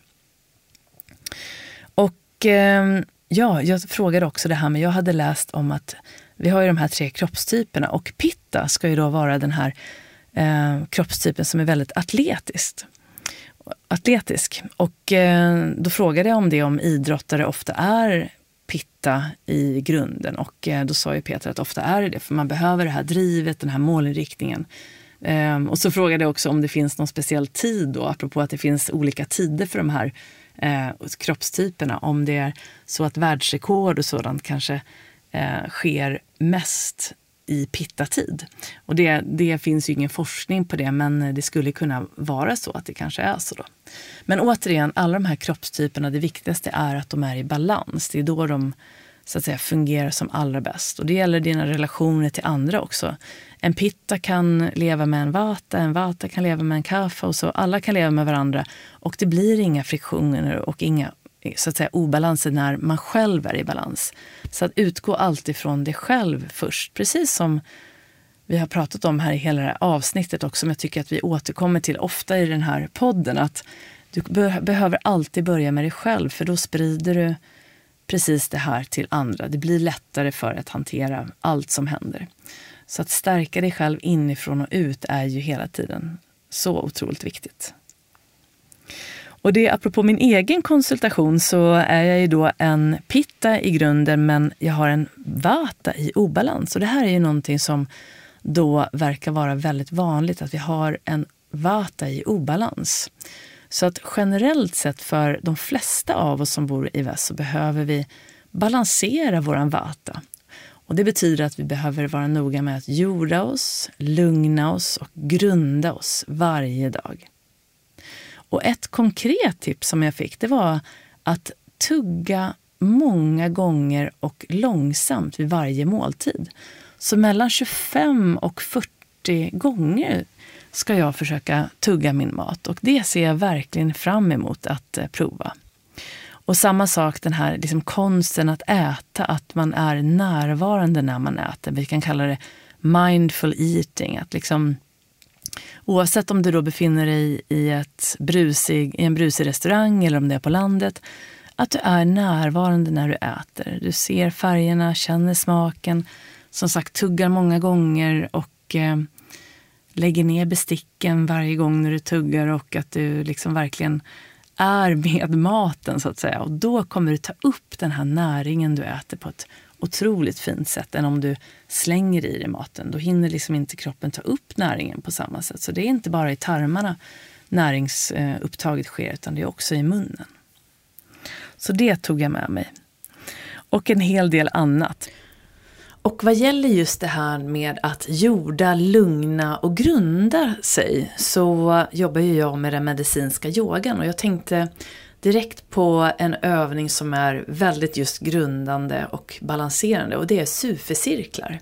Och ehm, ja, jag frågade också det här med, jag hade läst om att vi har ju de här tre kroppstyperna och pitta ska ju då vara den här eh, kroppstypen som är väldigt atletiskt. atletisk. Och eh, då frågade jag om det om idrottare ofta är pitta i grunden och eh, då sa ju Peter att ofta är det det för man behöver det här drivet, den här målinriktningen. Um, och så frågade jag också om det finns någon speciell tid då, apropå att det finns olika tider för de här eh, kroppstyperna. Om det är så att världsrekord och sådant kanske eh, sker mest i pittatid. Och det, det finns ju ingen forskning på det, men det skulle kunna vara så att det kanske är så. Då. Men återigen, alla de här kroppstyperna, det viktigaste är att de är i balans. Det är då de så att säga, fungerar som allra bäst. Och det gäller dina relationer till andra också. En pitta kan leva med en vata, en vata kan leva med en kaffe och så. Alla kan leva med varandra och det blir inga friktioner och inga så att säga, obalanser när man själv är i balans. Så att utgå alltid från dig själv först. Precis som vi har pratat om här i hela det här avsnittet och som jag tycker att vi återkommer till ofta i den här podden. Att du be behöver alltid börja med dig själv för då sprider du precis det här till andra. Det blir lättare för att hantera allt som händer. Så att stärka dig själv inifrån och ut är ju hela tiden så otroligt viktigt. Och det apropå min egen konsultation så är jag ju då en pitta i grunden men jag har en vata i obalans. Och det här är ju någonting som då verkar vara väldigt vanligt att vi har en vata i obalans. Så att generellt sett för de flesta av oss som bor i väst så behöver vi balansera våran vata. Och det betyder att vi behöver vara noga med att jorda oss, lugna oss och grunda oss varje dag. Och ett konkret tips som jag fick det var att tugga många gånger och långsamt vid varje måltid. Så mellan 25 och 40 gånger ska jag försöka tugga min mat och det ser jag verkligen fram emot att eh, prova. Och samma sak den här liksom konsten att äta, att man är närvarande när man äter. Vi kan kalla det mindful eating. Att liksom Oavsett om du då befinner dig i, ett brusig, i en brusig restaurang eller om det är på landet. Att du är närvarande när du äter. Du ser färgerna, känner smaken. som sagt tuggar många gånger och eh, lägger ner besticken varje gång när du tuggar och att du liksom verkligen är med maten så att säga. Och då kommer du ta upp den här näringen du äter på ett otroligt fint sätt än om du slänger i dig maten. Då hinner liksom inte kroppen ta upp näringen på samma sätt. Så det är inte bara i tarmarna näringsupptaget sker utan det är också i munnen. Så det tog jag med mig. Och en hel del annat. Och vad gäller just det här med att jorda, lugna och grunda sig så jobbar ju jag med den medicinska yogan och jag tänkte direkt på en övning som är väldigt just grundande och balanserande och det är sufecirklar.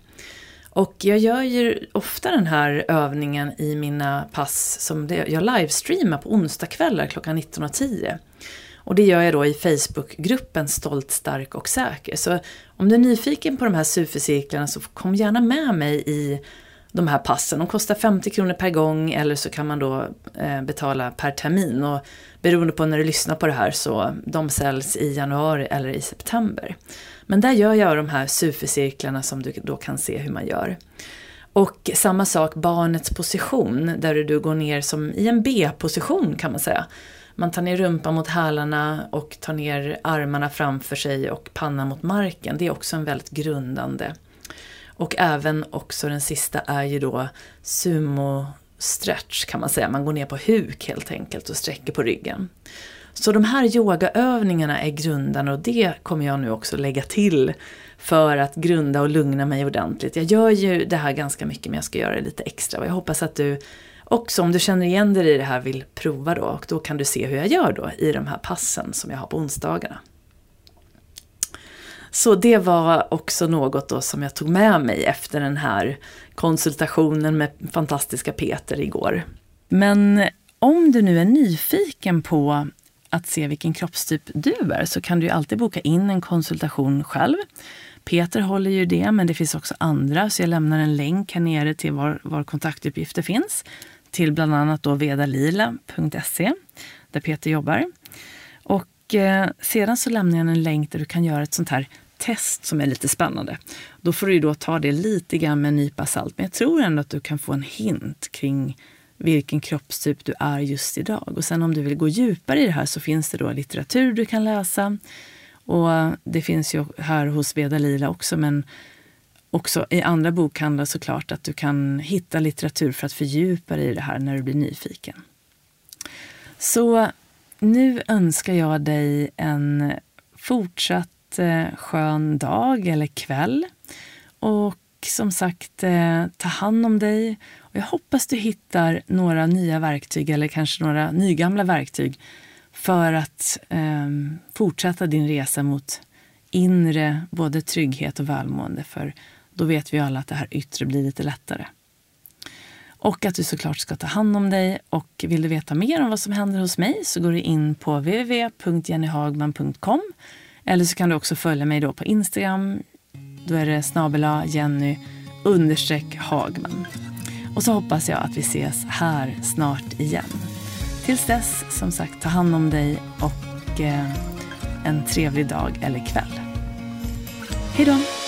Och jag gör ju ofta den här övningen i mina pass som det, jag livestreamar på onsdagskvällar klockan 19.10. Och det gör jag då i Facebookgruppen Stolt, stark och säker. Så om du är nyfiken på de här supercirklarna så kom gärna med mig i de här passen. De kostar 50 kronor per gång eller så kan man då eh, betala per termin. Och beroende på när du lyssnar på det här så de säljs i januari eller i september. Men där gör jag de här supercirklarna som du då kan se hur man gör. Och samma sak barnets position där du går ner som i en B-position kan man säga. Man tar ner rumpan mot hälarna och tar ner armarna framför sig och pannan mot marken. Det är också en väldigt grundande. Och även också den sista är ju då sumo stretch kan man säga. Man går ner på huk helt enkelt och sträcker på ryggen. Så de här yogaövningarna är grundande och det kommer jag nu också lägga till för att grunda och lugna mig ordentligt. Jag gör ju det här ganska mycket men jag ska göra det lite extra och jag hoppas att du också om du känner igen dig i det här vill prova då och då kan du se hur jag gör då i de här passen som jag har på onsdagarna. Så det var också något då som jag tog med mig efter den här konsultationen med fantastiska Peter igår. Men om du nu är nyfiken på att se vilken kroppstyp du är så kan du alltid boka in en konsultation själv. Peter håller ju det, men det finns också andra, så jag lämnar en länk här nere till var, var kontaktuppgifter finns till bland annat då vedalila.se där Peter jobbar. Och eh, sedan så lämnar jag en länk där du kan göra ett sånt här test som är lite spännande. Då får du då ta det lite grann med en nypa salt, men jag tror ändå att du kan få en hint kring vilken kroppstyp du är just idag. Och sen om du vill gå djupare i det här så finns det då litteratur du kan läsa. Och det finns ju här hos Veda Lila också, men också i andra bokhandlar såklart att du kan hitta litteratur för att fördjupa dig i det här när du blir nyfiken. Så nu önskar jag dig en fortsatt Eh, skön dag eller kväll. Och som sagt, eh, ta hand om dig. Och jag hoppas du hittar några nya verktyg eller kanske några nygamla verktyg för att eh, fortsätta din resa mot inre både trygghet och välmående. För då vet vi alla att det här yttre blir lite lättare. Och att du såklart ska ta hand om dig. Och vill du veta mer om vad som händer hos mig så går du in på www.jennyhagman.com eller så kan du också följa mig då på Instagram. Då är det snabela Jenny understreck Hagman. Och så hoppas jag att vi ses här snart igen. Tills dess, som sagt, ta hand om dig och eh, en trevlig dag eller kväll. Hej då!